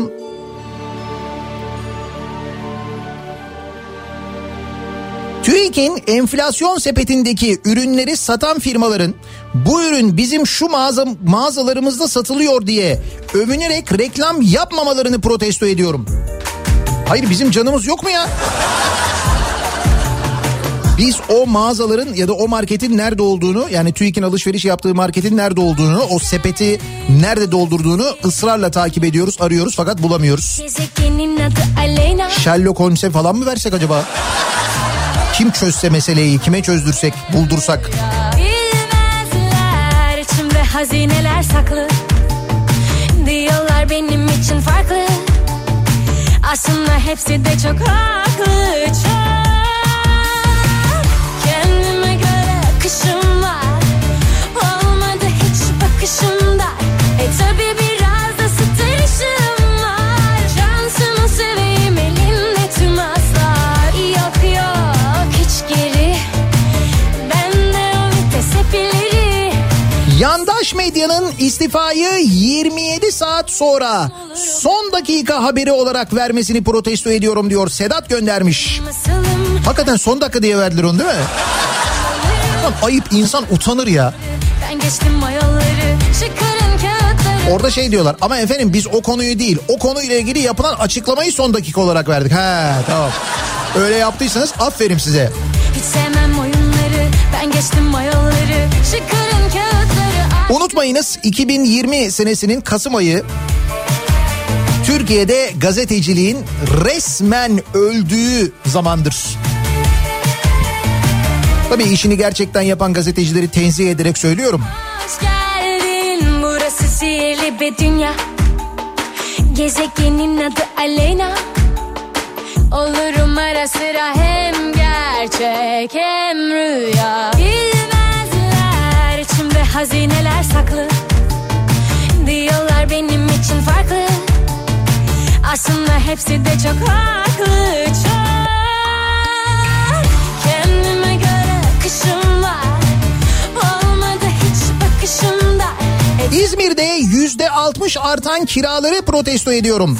TÜİK'in enflasyon sepetindeki ürünleri satan firmaların bu ürün bizim şu mağaza, mağazalarımızda satılıyor diye övünerek reklam yapmamalarını protesto ediyorum. Hayır bizim canımız yok mu ya? Biz o mağazaların ya da o marketin nerede olduğunu yani TÜİK'in alışveriş yaptığı marketin nerede olduğunu o sepeti nerede doldurduğunu ısrarla takip ediyoruz arıyoruz fakat bulamıyoruz. Sherlock Holmes'e falan mı versek acaba? Kim çözse meseleyi kime çözdürsek buldursak. İçimde hazineler saklı? Diyorlar benim için farklı. Aslında hepsi de çok haklı. Çok. Kendime göre akışım var. Olmadı hiç bakışımda. E tabi istifayı 27 saat sonra son dakika haberi olarak vermesini protesto ediyorum diyor Sedat göndermiş. Hakikaten son dakika diye verdiler onu değil mi? Lan ayıp insan utanır ya. Ben geçtim o yolları Çıkarın kağıtları Orada şey diyorlar ama efendim biz o konuyu değil o konuyla ilgili yapılan açıklamayı son dakika olarak verdik. He tamam. Öyle yaptıysanız aferin size. Hiç sevmem oyunları Ben geçtim o yolları Çıkarın kağıtları Unutmayınız 2020 senesinin Kasım ayı Türkiye'de gazeteciliğin resmen öldüğü zamandır. Tabii işini gerçekten yapan gazetecileri tenzih ederek söylüyorum. Hoş geldin Burası sihirli bir dünya Gezegenin adı Aleyna Olurum ara sıra hem gerçek hem rüya içimde hazineler saklı. Diyorlar benim için farklı. Aslında hepsi de çok haklı Çok. Kendime göre akışım var. Olmadı hiç bakışımda. İzmir'de yüzde 60 artan kiraları protesto ediyorum.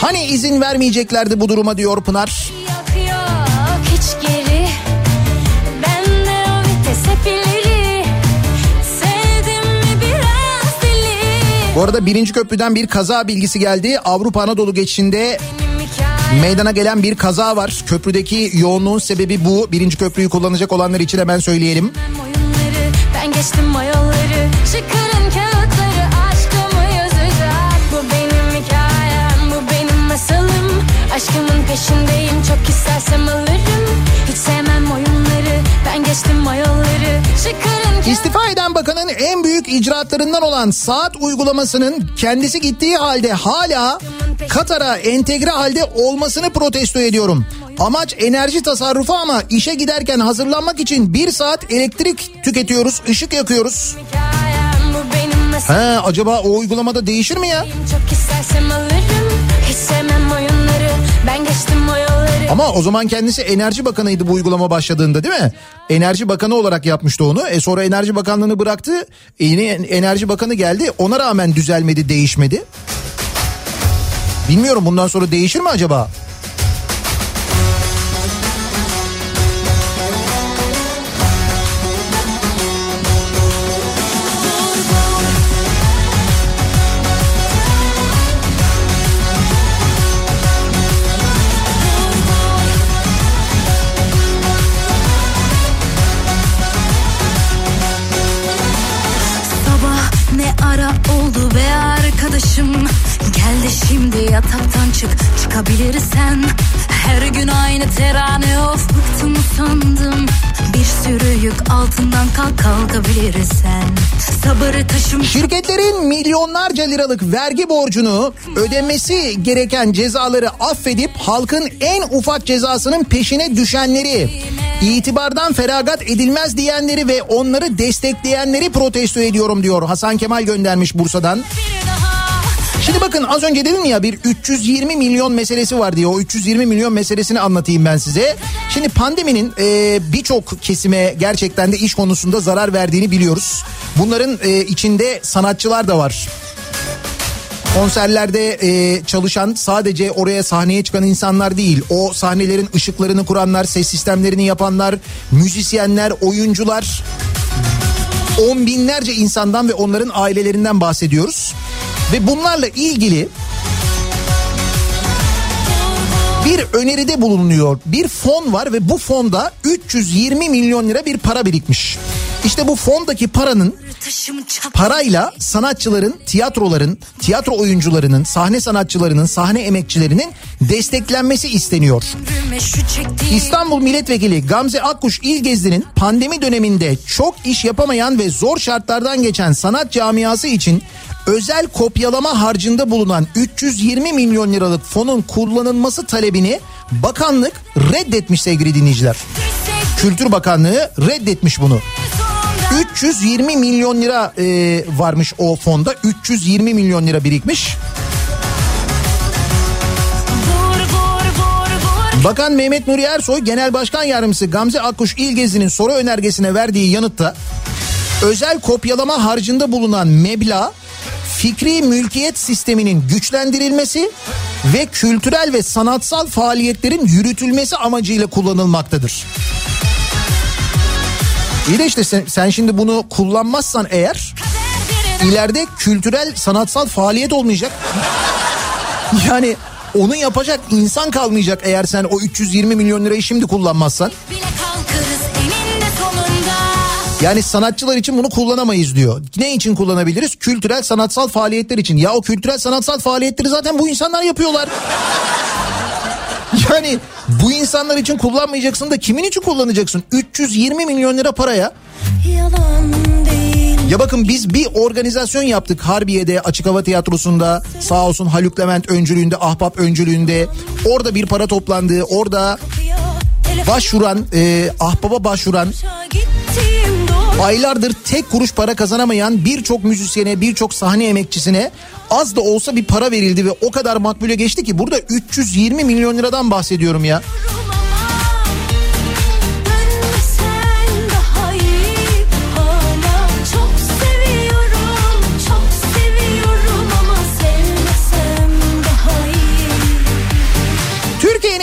Hani izin vermeyeceklerdi bu duruma diyor Pınar. Yok yok hiç Bu arada birinci köprüden bir kaza bilgisi geldi. Avrupa Anadolu geçişinde meydana gelen bir kaza var. Köprüdeki yoğunluğun sebebi bu. Birinci köprüyü kullanacak olanlar için hemen söyleyelim. Ben geçtim Çıkarın kağıtları aşkımı yazacak Bu benim hikayem bu benim masalım Aşkımın peşindeyim çok istersem alırım Hiç sevmem oyunları Ben geçtim o yolları Çıkarın İstifa eden bakanın en büyük icraatlarından olan saat uygulamasının kendisi gittiği halde hala Katar'a entegre halde olmasını protesto ediyorum. Amaç enerji tasarrufu ama işe giderken hazırlanmak için bir saat elektrik tüketiyoruz, ışık yakıyoruz. He, acaba o uygulamada değişir mi ya? Çok istersem alırım Hiç sevmem oyunları Ben geçtim o yolları Ama o zaman kendisi Enerji Bakanı'ydı bu uygulama başladığında değil mi? Enerji Bakanı olarak yapmıştı onu. E sonra Enerji Bakanlığı'nı bıraktı. E yine Enerji Bakanı geldi. Ona rağmen düzelmedi, değişmedi. Bilmiyorum bundan sonra değişir mi acaba? Şimdi yataktan çık çıkabilirsen. Her gün aynı terane of bıktım usandım. Bir sürü yük altından kalk kalkabilirsen. Sabırı taşım Şirketlerin milyonlarca liralık vergi borcunu ödemesi gereken cezaları affedip halkın en ufak cezasının peşine düşenleri, itibardan feragat edilmez diyenleri ve onları destekleyenleri protesto ediyorum diyor Hasan Kemal göndermiş Bursa'dan. bir daha Şimdi bakın az önce dedim ya bir 320 milyon meselesi var diye o 320 milyon meselesini anlatayım ben size. Şimdi pandeminin e, birçok kesime gerçekten de iş konusunda zarar verdiğini biliyoruz. Bunların e, içinde sanatçılar da var. Konserlerde e, çalışan sadece oraya sahneye çıkan insanlar değil. O sahnelerin ışıklarını kuranlar, ses sistemlerini yapanlar, müzisyenler, oyuncular, on binlerce insandan ve onların ailelerinden bahsediyoruz. Ve bunlarla ilgili bir öneride bulunuyor. Bir fon var ve bu fonda 320 milyon lira bir para birikmiş. İşte bu fondaki paranın parayla sanatçıların, tiyatroların, tiyatro oyuncularının, sahne sanatçılarının, sahne emekçilerinin desteklenmesi isteniyor. İstanbul Milletvekili Gamze Akkuş İlgezdi'nin pandemi döneminde çok iş yapamayan ve zor şartlardan geçen sanat camiası için özel kopyalama harcında bulunan 320 milyon liralık fonun kullanılması talebini bakanlık reddetmiş sevgili dinleyiciler. Kültür Bakanlığı reddetmiş bunu. 320 milyon lira e, varmış o fonda. 320 milyon lira birikmiş. Bakan Mehmet Nuri Ersoy Genel Başkan Yardımcısı Gamze Akkuş İlgezi'nin soru önergesine verdiği yanıtta özel kopyalama harcında bulunan meblağ fikri mülkiyet sisteminin güçlendirilmesi ve kültürel ve sanatsal faaliyetlerin yürütülmesi amacıyla kullanılmaktadır. İyi de işte sen, sen şimdi bunu kullanmazsan eğer ileride kültürel sanatsal faaliyet olmayacak. Yani onu yapacak insan kalmayacak eğer sen o 320 milyon lirayı şimdi kullanmazsan. Yani sanatçılar için bunu kullanamayız diyor. Ne için kullanabiliriz? Kültürel sanatsal faaliyetler için. Ya o kültürel sanatsal faaliyetleri zaten bu insanlar yapıyorlar. Yani bu insanlar için kullanmayacaksın da kimin için kullanacaksın? 320 milyon lira paraya. Ya bakın biz bir organizasyon yaptık Harbiye'de Açık Hava Tiyatrosu'nda sağ olsun Haluk Levent öncülüğünde Ahbap öncülüğünde orada bir para toplandı orada başvuran e, Ahbap'a başvuran aylardır tek kuruş para kazanamayan birçok müzisyene birçok sahne emekçisine az da olsa bir para verildi ve o kadar makbule geçti ki burada 320 milyon liradan bahsediyorum ya.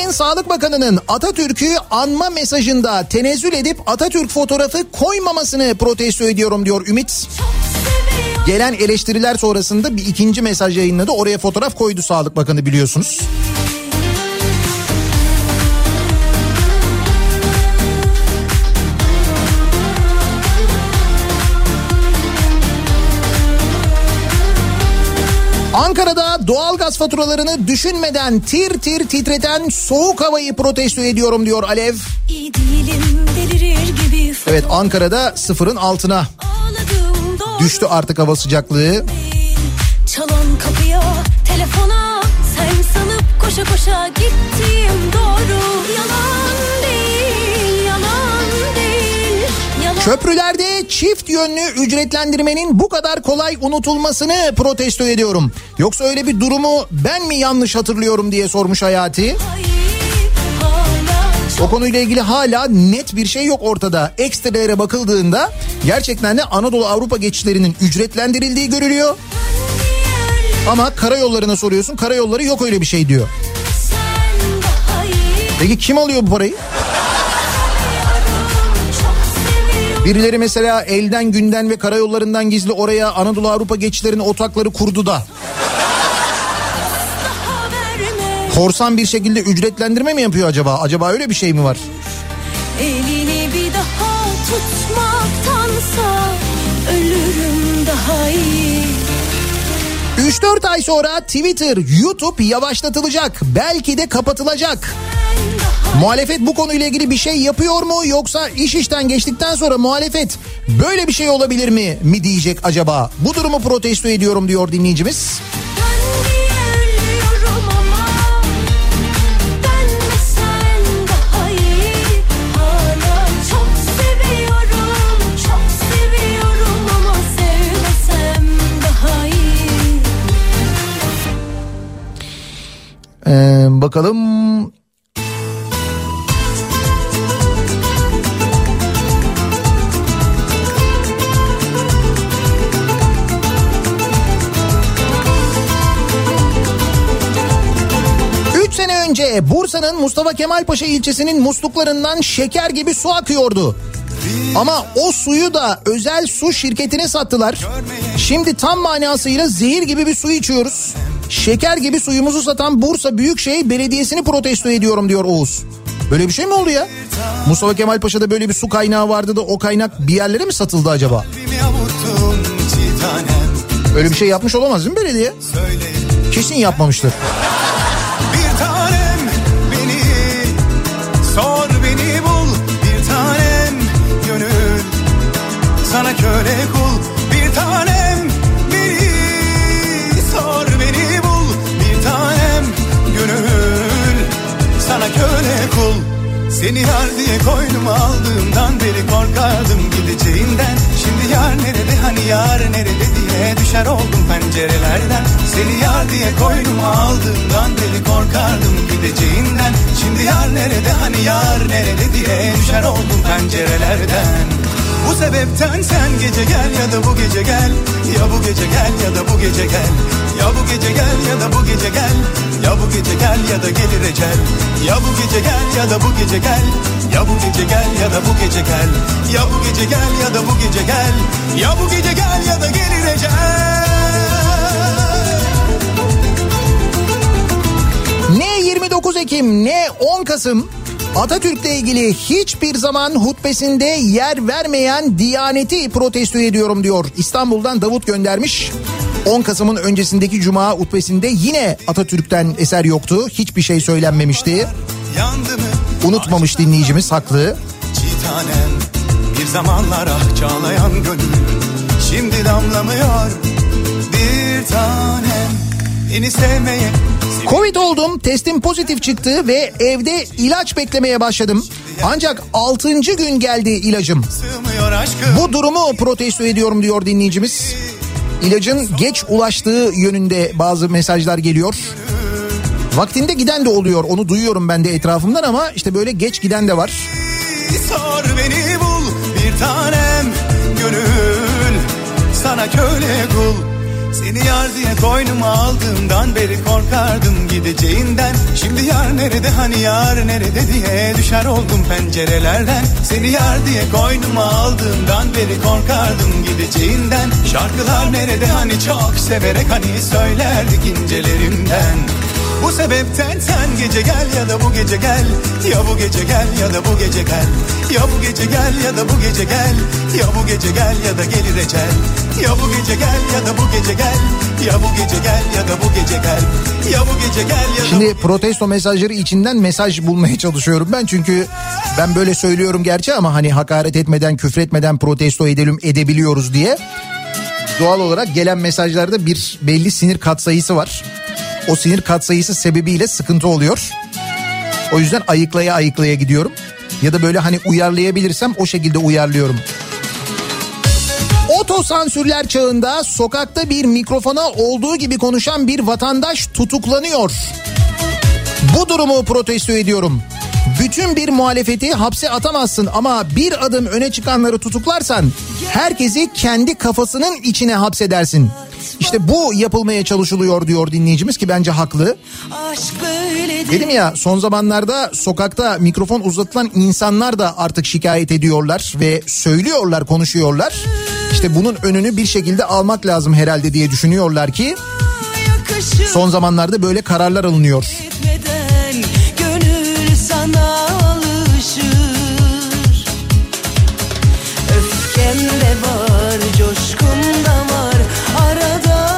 Türkiye'nin Sağlık Bakanı'nın Atatürk'ü anma mesajında tenezzül edip Atatürk fotoğrafı koymamasını protesto ediyorum diyor Ümit. Gelen eleştiriler sonrasında bir ikinci mesaj yayınladı. Oraya fotoğraf koydu Sağlık Bakanı biliyorsunuz. Ankara'da doğalgaz faturalarını düşünmeden tir tir titreten soğuk havayı protesto ediyorum diyor Alev. Değilim delirir gibi Evet Ankara'da sıfırın altına Ağladım düştü artık hava sıcaklığı. Çalan kapıya telefona Sen sanıp koşa koşa gittiğim doğru Yalan Köprülerde çift yönlü ücretlendirmenin bu kadar kolay unutulmasını protesto ediyorum. Yoksa öyle bir durumu ben mi yanlış hatırlıyorum diye sormuş Hayati. O konuyla ilgili hala net bir şey yok ortada. Ekstrelere bakıldığında gerçekten de Anadolu Avrupa geçişlerinin ücretlendirildiği görülüyor. Ama karayollarına soruyorsun karayolları yok öyle bir şey diyor. Peki kim alıyor bu parayı? Birileri mesela elden günden ve karayollarından gizli oraya Anadolu Avrupa geçişlerinin otakları kurdu da korsan bir şekilde ücretlendirme mi yapıyor acaba? Acaba öyle bir şey mi var? Elini bir daha tutmaktansa ölürüm daha iyi. 3-4 ay sonra Twitter, YouTube yavaşlatılacak. Belki de kapatılacak. Muhalefet bu konuyla ilgili bir şey yapıyor mu yoksa iş işten geçtikten sonra muhalefet böyle bir şey olabilir mi mi diyecek acaba? Bu durumu protesto ediyorum diyor dinleyicimiz. Ee, bakalım. Sene önce Bursa'nın Mustafa Kemal Paşa ilçesinin musluklarından şeker gibi su akıyordu. Ama o suyu da özel su şirketine sattılar. Şimdi tam manasıyla zehir gibi bir su içiyoruz. Şeker gibi suyumuzu satan Bursa Büyükşehir Belediyesi'ni protesto ediyorum diyor Oğuz. Böyle bir şey mi oldu ya? Mustafa Kemal Paşa'da böyle bir su kaynağı vardı da o kaynak bir yerlere mi satıldı acaba? Kalbimi avuttun çiğ tanem Öyle bir şey yapmış olamaz değil mi belediye? Kesin yapmamıştır. bir tanem beni Sor beni bul bir tanem Gönül sana köle Seni yar diye koynuma aldığımdan beri korkardım gideceğinden. Şimdi yar nerede hani yar nerede diye düşer oldum pencerelerden. Seni yar diye koynuma aldığımdan beri korkardım gideceğinden. Şimdi yar nerede hani yar nerede diye düşer oldum pencerelerden bu sebepten sen gece gel ya da bu gece gel Ya bu gece gel ya da bu gece gel Ya bu gece gel ya da bu gece gel Ya bu gece gel ya da gelir ecel Ya bu gece gel ya da bu gece gel Ya bu gece gel ya da bu gece gel Ya bu gece gel ya da bu gece gel Ya bu gece gel ya da gelir ecel Ne 29 Ekim ne 10 Kasım Atatürk'le ilgili hiçbir zaman hutbesinde yer vermeyen Diyaneti protesto ediyorum diyor. İstanbul'dan Davut göndermiş. 10 Kasım'ın öncesindeki cuma hutbesinde yine Atatürk'ten eser yoktu. Hiçbir şey söylenmemişti. Unutmamış dinleyicimiz haklı. Çiğ tanem bir zamanlar ah çağlayan gönül Şimdi damlamıyor bir tanem Covid oldum, testim pozitif çıktı ve evde ilaç beklemeye başladım. Ancak 6. gün geldi ilacım. Bu durumu protesto ediyorum diyor dinleyicimiz. İlacın geç ulaştığı yönünde bazı mesajlar geliyor. Vaktinde giden de oluyor onu duyuyorum ben de etrafımdan ama işte böyle geç giden de var. Sor beni bul bir tanem gönül Sana köle kul Seni yar diye koynuma aldığımdan beri korkardım gideceğinden. Şimdi yar nerede hani yar nerede diye düşer oldum pencerelerden. Seni yar diye koynuma aldığımdan beri korkardım gideceğinden. Şarkılar nerede hani çok severek hani söylerdik incelerimden bu sebepten sen gece gel ya da bu gece gel Ya bu gece gel ya da bu gece gel Ya bu gece gel ya da bu gece gel Ya bu gece gel ya da gelir ecel Ya bu gece gel ya da bu gece gel Ya bu gece gel ya da bu gece gel Ya bu gece gel ya da Şimdi protesto mesajları içinden mesaj bulmaya çalışıyorum ben çünkü ben böyle söylüyorum gerçi ama hani hakaret etmeden küfretmeden protesto edelim edebiliyoruz diye. Doğal olarak gelen mesajlarda bir belli sinir katsayısı var. O sinir katsayısı sebebiyle sıkıntı oluyor. O yüzden ayıklaya ayıklaya gidiyorum. Ya da böyle hani uyarlayabilirsem o şekilde uyarlıyorum. Otosansürler çağında sokakta bir mikrofona olduğu gibi konuşan bir vatandaş tutuklanıyor. Bu durumu protesto ediyorum. Bütün bir muhalefeti hapse atamazsın ama bir adım öne çıkanları tutuklarsan herkesi kendi kafasının içine hapsedersin. İşte bu yapılmaya çalışılıyor diyor dinleyicimiz ki bence haklı. Dedim ya son zamanlarda sokakta mikrofon uzatılan insanlar da artık şikayet ediyorlar ve söylüyorlar, konuşuyorlar. İşte bunun önünü bir şekilde almak lazım herhalde diye düşünüyorlar ki son zamanlarda böyle kararlar alınıyor sana alışır. Öfkem de var, coşkum da var. Arada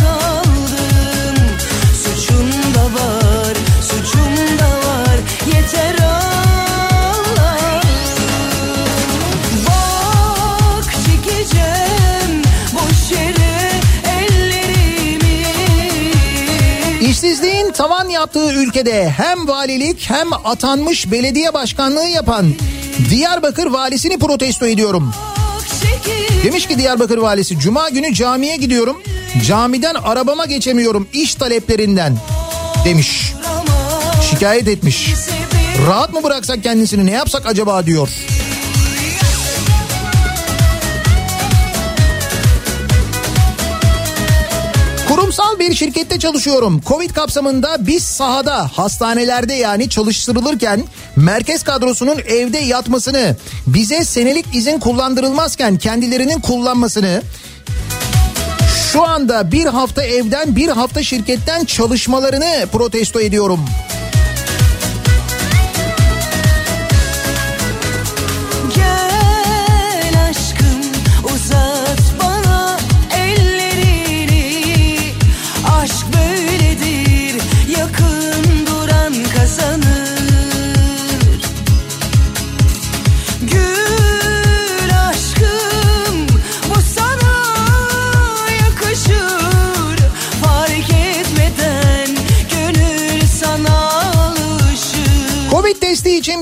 kaldın Suçun da var, suçum da var. Yeter İşsizliği Tavan yaptığı ülkede hem valilik hem atanmış belediye başkanlığı yapan Diyarbakır valisini protesto ediyorum. Demiş ki Diyarbakır valisi cuma günü camiye gidiyorum. Camiden arabama geçemiyorum iş taleplerinden demiş. Şikayet etmiş. Rahat mı bıraksak kendisini ne yapsak acaba diyor. Kurumsal bir şirkette çalışıyorum. Covid kapsamında biz sahada, hastanelerde yani çalıştırılırken merkez kadrosunun evde yatmasını, bize senelik izin kullandırılmazken kendilerinin kullanmasını, şu anda bir hafta evden bir hafta şirketten çalışmalarını protesto ediyorum.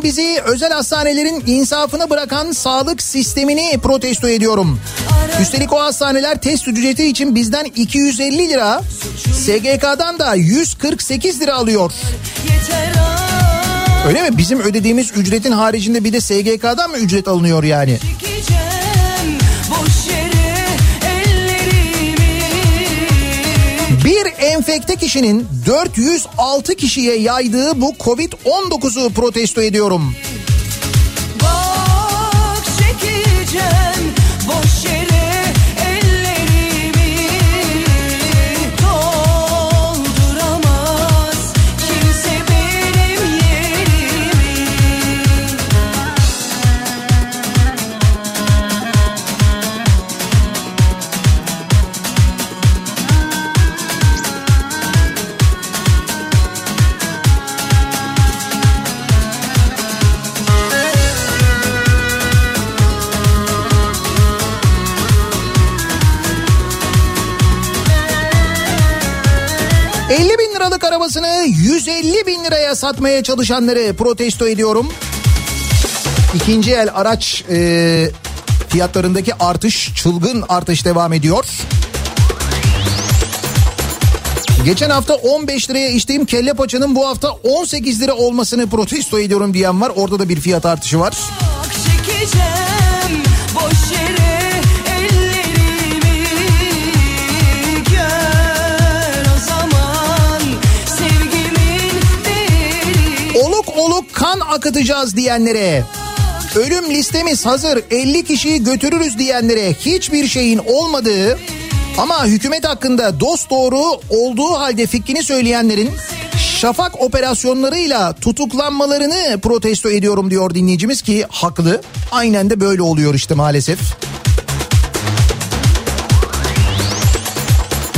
Bizi özel hastanelerin insafına bırakan sağlık sistemini protesto ediyorum. Üstelik o hastaneler test ücreti için bizden 250 lira, SGK'dan da 148 lira alıyor. Öyle mi? Bizim ödediğimiz ücretin haricinde bir de SGK'dan mı ücret alınıyor yani? Çekeceğim enfekte kişinin 406 kişiye yaydığı bu Covid-19'u protesto ediyorum. Bak çekeceğim ...50 bin liralık arabasını 150 bin liraya satmaya çalışanları protesto ediyorum. İkinci el araç e, fiyatlarındaki artış, çılgın artış devam ediyor. Geçen hafta 15 liraya içtiğim kelle paçanın bu hafta 18 lira olmasını protesto ediyorum diyen var. Orada da bir fiyat artışı var. Çekeceğim akıtacağız diyenlere, ölüm listemiz hazır 50 kişiyi götürürüz diyenlere hiçbir şeyin olmadığı ama hükümet hakkında dost doğru olduğu halde fikrini söyleyenlerin şafak operasyonlarıyla tutuklanmalarını protesto ediyorum diyor dinleyicimiz ki haklı. Aynen de böyle oluyor işte maalesef.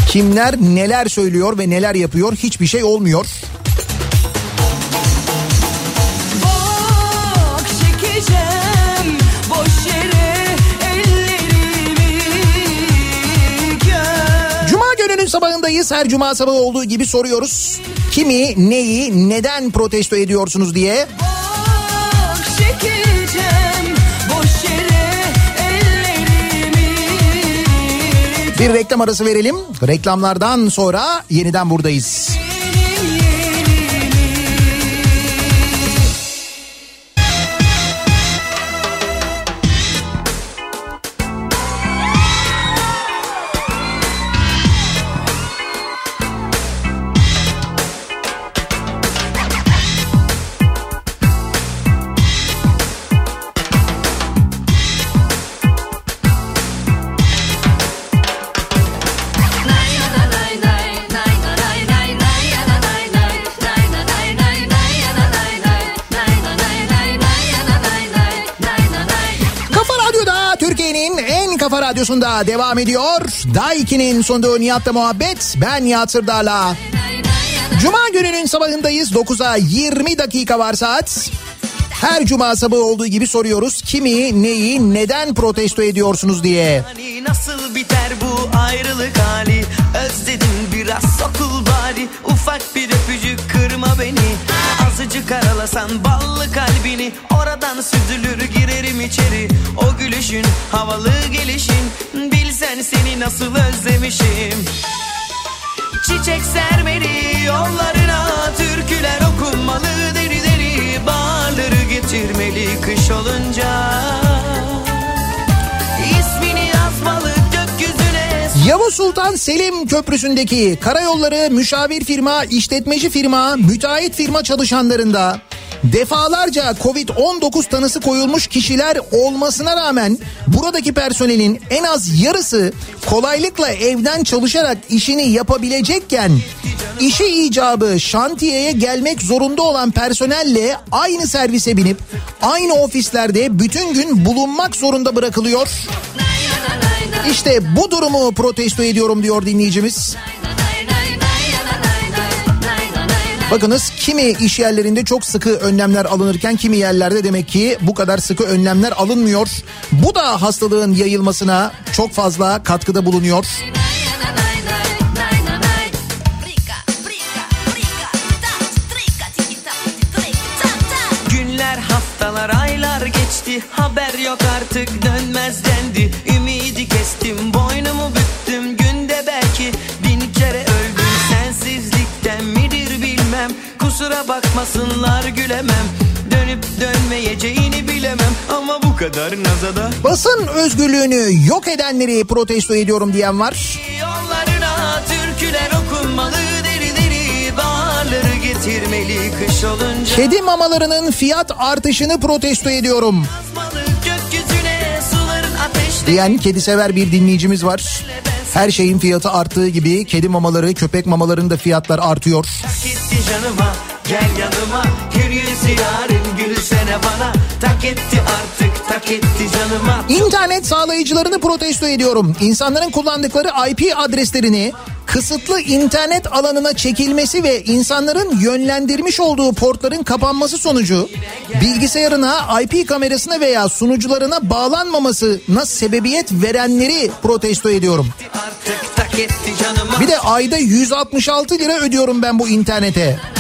Kimler neler söylüyor ve neler yapıyor hiçbir şey olmuyor. Sabahındayız. Her cuma sabahı olduğu gibi soruyoruz. Kimi, neyi, neden protesto ediyorsunuz diye. Çekeceğim boş ellerimi Bir reklam arası verelim. Reklamlardan sonra yeniden buradayız. Radyosunda devam ediyor. Daiki'nin sunduğu Nihat'la muhabbet. Ben Nihat Sırdar'la. Cuma gününün sabahındayız. 9'a 20 dakika var saat. Her cuma sabahı olduğu gibi soruyoruz. Kimi, neyi, neden protesto ediyorsunuz diye. Hani nasıl biter bu ayrılık hali Özledim biraz sokul bari Ufak bir öpücük kırma beni Azıcık aralasan ballı kalbini Oradan süzülür O gülüşün havalı gelişin. Bilsen seni nasıl özlemişim. Çiçek sermeli yollarına Türküler okunmalı. Deri deri Bağları getirmeli kış olunca. Yavuz Sultan Selim Köprüsü'ndeki karayolları müşavir firma, işletmeci firma, müteahhit firma çalışanlarında defalarca Covid-19 tanısı koyulmuş kişiler olmasına rağmen buradaki personelin en az yarısı kolaylıkla evden çalışarak işini yapabilecekken işi icabı şantiyeye gelmek zorunda olan personelle aynı servise binip aynı ofislerde bütün gün bulunmak zorunda bırakılıyor. İşte bu durumu protesto ediyorum diyor dinleyicimiz. Bakınız kimi iş yerlerinde çok sıkı önlemler alınırken kimi yerlerde demek ki bu kadar sıkı önlemler alınmıyor. Bu da hastalığın yayılmasına çok fazla katkıda bulunuyor. Günler haftalar aylar geçti Haber yok artık dönmez dendi Kusura bakmasınlar gülemem Dönüp dönmeyeceğini bilemem Ama bu kadar nazada Basın özgürlüğünü yok edenleri protesto ediyorum diyen var. Yollarına türküler okunmalı deri deri Bağları getirmeli kış olunca Kedi mamalarının fiyat artışını protesto ediyorum. Diyen kedi sever bir dinleyicimiz var. Her şeyin fiyatı arttığı gibi kedi mamaları, köpek mamalarının da fiyatlar artıyor. Canıma gel yanıma Gül yüzü yarın gülsene bana Tak etti artık tak etti canıma İnternet sağlayıcılarını protesto ediyorum. İnsanların kullandıkları IP adreslerini kısıtlı internet alanına çekilmesi ve insanların yönlendirmiş olduğu portların kapanması sonucu bilgisayarına, IP kamerasına veya sunucularına bağlanmamasına sebebiyet verenleri protesto ediyorum. Bir de ayda 166 lira ödüyorum ben bu internete.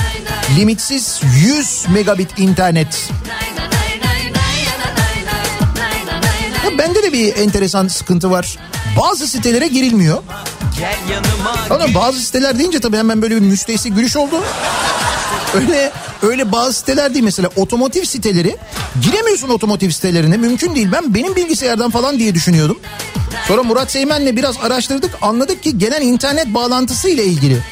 Limitsiz 100 megabit internet. Ya bende de bir enteresan sıkıntı var. Bazı sitelere girilmiyor. Ama bazı siteler deyince tabii hemen böyle bir müstehsi gülüş oldu. Öyle öyle bazı siteler değil mesela otomotiv siteleri giremiyorsun otomotiv sitelerine mümkün değil. Ben benim bilgisayardan falan diye düşünüyordum. Sonra Murat Seymen'le biraz araştırdık anladık ki gelen internet bağlantısı ile ilgili.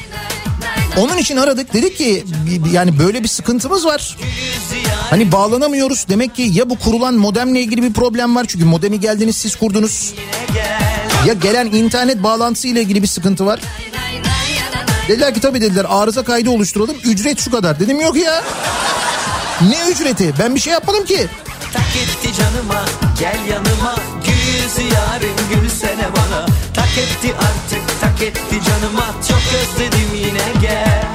Onun için aradık dedik ki yani böyle bir sıkıntımız var. Hani bağlanamıyoruz demek ki ya bu kurulan modemle ilgili bir problem var çünkü modemi geldiniz siz kurdunuz. Ya gelen internet bağlantısı ile ilgili bir sıkıntı var. Dediler ki tabii dediler arıza kaydı oluşturalım ücret şu kadar. Dedim yok ya. Ne ücreti? Ben bir şey yapmadım ki. Tak etti canıma Gel yanıma gül yüzü yarın gülsene bana Tak etti artık tak etti canıma Çok özledim yine gel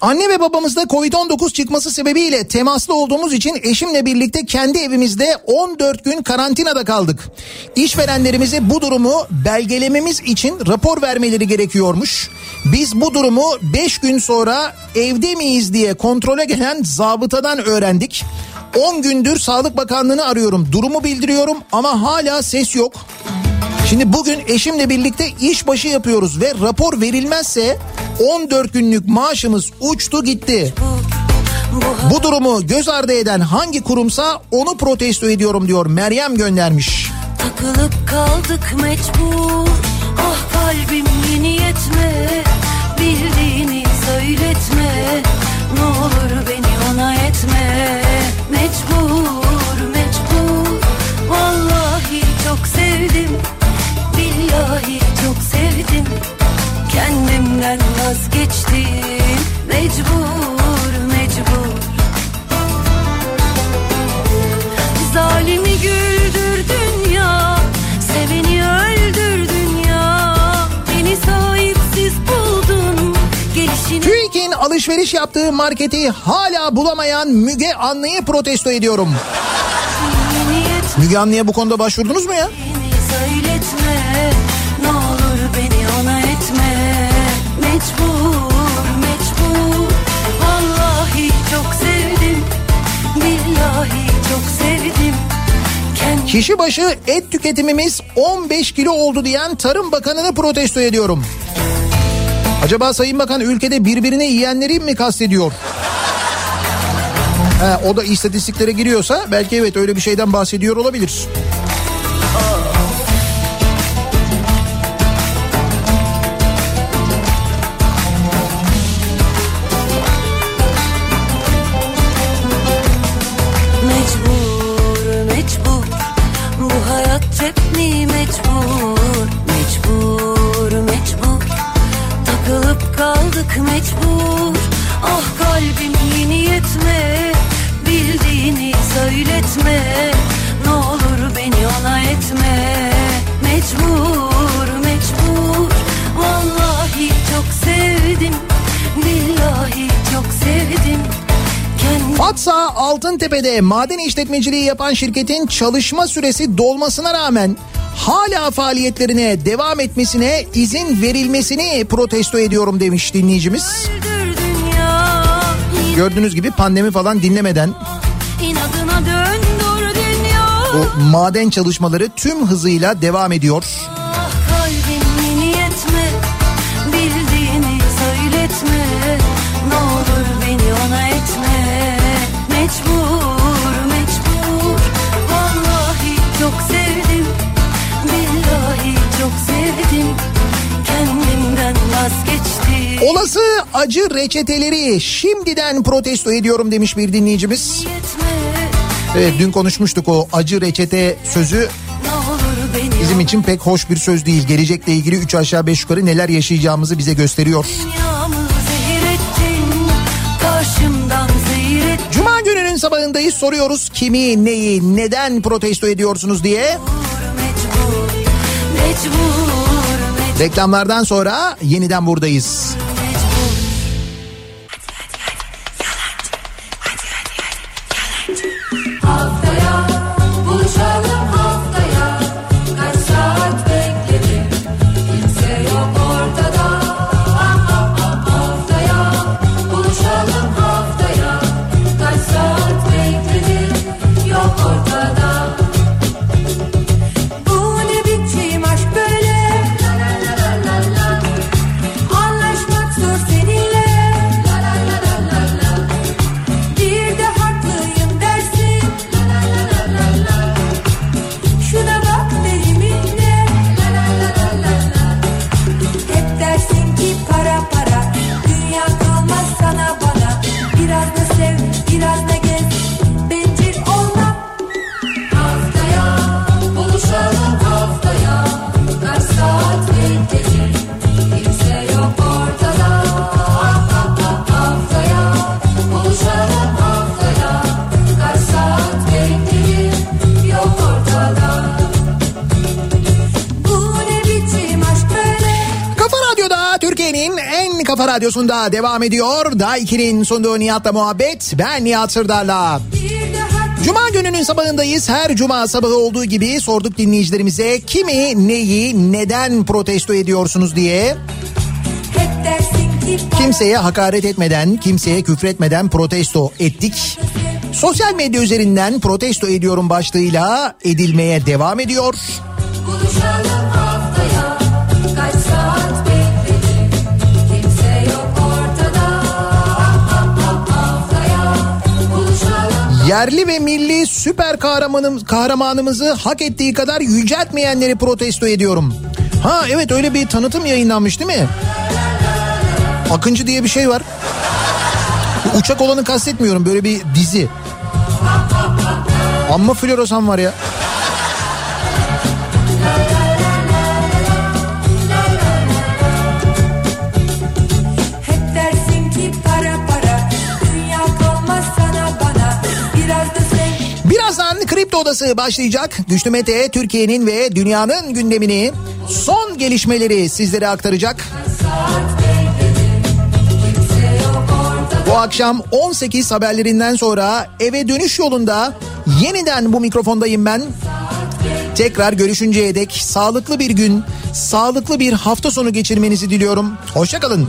Anne ve babamızda Covid-19 çıkması sebebiyle temaslı olduğumuz için eşimle birlikte kendi evimizde 14 gün karantinada kaldık. İşverenlerimize bu durumu belgelememiz için rapor vermeleri gerekiyormuş. Biz bu durumu 5 gün sonra evde miyiz diye kontrole gelen zabıtadan öğrendik. 10 gündür Sağlık Bakanlığı'nı arıyorum. Durumu bildiriyorum ama hala ses yok. Şimdi bugün eşimle birlikte işbaşı yapıyoruz ve rapor verilmezse 14 günlük maaşımız uçtu gitti. Bu durumu göz ardı eden hangi kurumsa onu protesto ediyorum diyor Meryem göndermiş. Takılıp kaldık mecbur Ah kalbim yeni yetme Bildiğini söyletme Ne olur beni ona etme Mecbur mecbur. Vallahi çok sevdim Billahi çok sevdim. Kendimden vazgeçtim Mecbur alışveriş yaptığı marketi hala bulamayan Müge Anlı'yı protesto ediyorum. Müge Anlı'ya bu konuda başvurdunuz mu ya? Beni söyletme Ne olur beni Mecbur, mecbur Vallahi çok sevdim Billahi çok sevdim Kendi Kişi başı et tüketimimiz 15 kilo oldu diyen Tarım Bakanı'nı protesto ediyorum. Acaba Sayın Bakan ülkede birbirini yiyenleri mi kastediyor? Ha, o da istatistiklere giriyorsa belki evet öyle bir şeyden bahsediyor olabilir. Altıntepe'de maden işletmeciliği yapan şirketin çalışma süresi dolmasına rağmen hala faaliyetlerine devam etmesine izin verilmesini protesto ediyorum demiş dinleyicimiz. Gördüğünüz gibi pandemi falan dinlemeden bu maden çalışmaları tüm hızıyla devam ediyor. Olası acı reçeteleri şimdiden protesto ediyorum demiş bir dinleyicimiz. Evet dün konuşmuştuk o acı reçete sözü bizim için pek hoş bir söz değil. Gelecekle ilgili 3 aşağı 5 yukarı neler yaşayacağımızı bize gösteriyor. Cuma gününün sabahındayız soruyoruz kimi neyi neden protesto ediyorsunuz diye. Mecbur, mecbur, mecbur, Reklamlardan sonra yeniden buradayız. Radyosunda devam ediyor. Daha 2'nin sunduğu Nihat'la muhabbet. Ben Nihat Sırdar'la. Cuma gününün sabahındayız. Her cuma sabahı olduğu gibi sorduk dinleyicilerimize kimi, neyi, neden protesto ediyorsunuz diye. Kimseye hakaret etmeden, kimseye küfretmeden protesto ettik. Sosyal medya üzerinden protesto ediyorum başlığıyla edilmeye devam ediyor. Buluşalım Yerli ve milli süper kahramanım, kahramanımızı hak ettiği kadar yüceltmeyenleri protesto ediyorum. Ha evet öyle bir tanıtım yayınlanmış değil mi? Akıncı diye bir şey var. Uçak olanı kastetmiyorum böyle bir dizi. Amma floresan var ya. Odası başlayacak. Güçlü Mete Türkiye'nin ve dünyanın gündemini son gelişmeleri sizlere aktaracak. Bu akşam 18 haberlerinden sonra eve dönüş yolunda yeniden bu mikrofondayım ben. Tekrar görüşünceye dek sağlıklı bir gün, sağlıklı bir hafta sonu geçirmenizi diliyorum. Hoşçakalın.